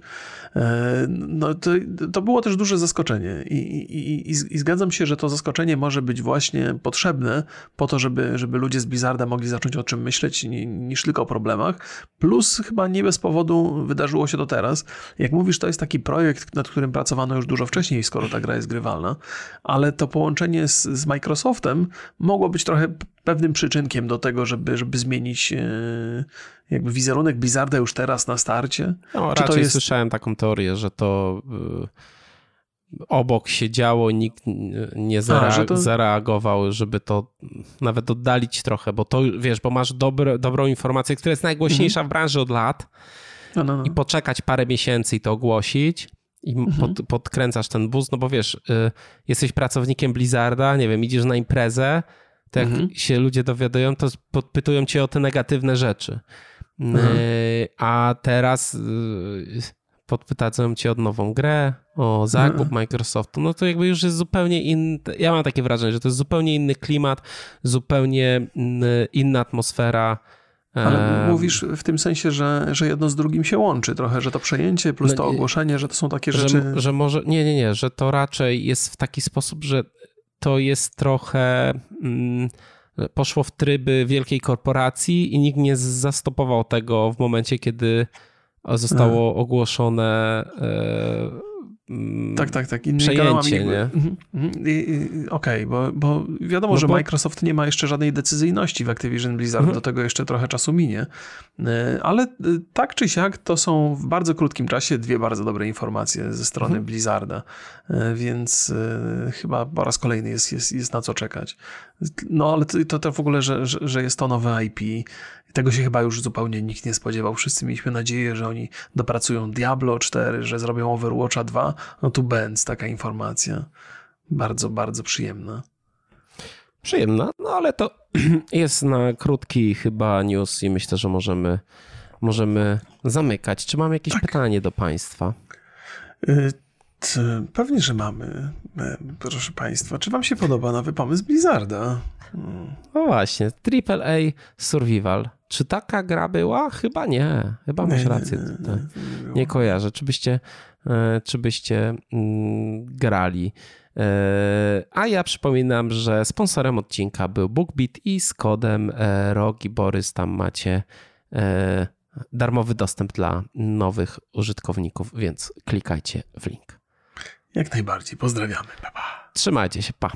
E, no to, to było też duże zaskoczenie I, i, i, i zgadzam się, że to zaskoczenie może być właśnie potrzebne po to, żeby, żeby ludzie z Blizzarda mogli zacząć o czym myśleć niż tylko o problemach. Plus chyba nie bez powodu wydarzyło się to teraz. Jak mówisz, to jest taki projekt, nad którym pracowano już dużo wcześniej, skoro ta gra jest grywalna, ale to połączenie z, z Microsoftem mogło być trochę pewnym przyczynkiem do tego, żeby, żeby zmienić e, jakby wizerunek Blizzarda już teraz na starcie? No, Czy raczej jest... słyszałem taką teorię, że to e, obok się działo, nikt nie zare- A, to... zareagował, żeby to nawet oddalić trochę, bo to wiesz, bo masz dobre, dobrą informację, która jest najgłośniejsza mhm. w branży od lat no, no, no. i poczekać parę miesięcy i to ogłosić i mhm. pod, podkręcasz ten bus, no bo wiesz, y, jesteś pracownikiem Blizzarda, nie wiem, idziesz na imprezę, to jak mhm. się ludzie dowiadują, to podpytują cię o te negatywne rzeczy. Mhm. Y, a teraz y, podpytają cię o nową grę, o zakup mhm. Microsoftu, no to jakby już jest zupełnie inny, ja mam takie wrażenie, że to jest zupełnie inny klimat, zupełnie inna atmosfera, ale mówisz w tym sensie, że, że jedno z drugim się łączy trochę, że to przejęcie plus no, to ogłoszenie, że to są takie rzeczy. Że, że może. Nie, nie, nie, że to raczej jest w taki sposób, że to jest trochę. Mm, poszło w tryby wielkiej korporacji i nikt nie zastopował tego w momencie, kiedy zostało ogłoszone. E, tak, tak, tak. Innymi przejęcie, nie? Mhm, mhm. Okej, okay, bo, bo wiadomo, no że bo... Microsoft nie ma jeszcze żadnej decyzyjności w Activision Blizzard, mhm. do tego jeszcze trochę czasu minie, e, ale e, tak czy siak to są w bardzo krótkim czasie dwie bardzo dobre informacje ze strony mhm. Blizzarda, e, więc chyba po raz kolejny jest, jest, jest na co czekać. No ale to, to w ogóle, że, że, że jest to nowe IP, tego się chyba już zupełnie nikt nie spodziewał. Wszyscy mieliśmy nadzieję, że oni dopracują Diablo 4, że zrobią Overwatcha 2. No tu Benz, taka informacja. Bardzo, bardzo przyjemna. Przyjemna, no ale to [CLEARS THROAT] jest na krótki chyba news i myślę, że możemy, możemy zamykać. Czy mam jakieś tak. pytanie do Państwa? Y pewnie, że mamy, e, proszę Państwa. Czy Wam się podoba nowy pomysł Blizzarda? No właśnie, AAA Survival. Czy taka gra była? Chyba nie. Chyba masz rację. Nie, nie, nie, nie kojarzę. Czy byście, e, czy byście mm, grali? A ja przypominam, że sponsorem odcinka był BookBeat i z kodem Rogi Borys tam macie darmowy dostęp dla nowych użytkowników, więc klikajcie w link. Jak najbardziej. Pozdrawiamy. Pa, pa. Trzymajcie się. Pa.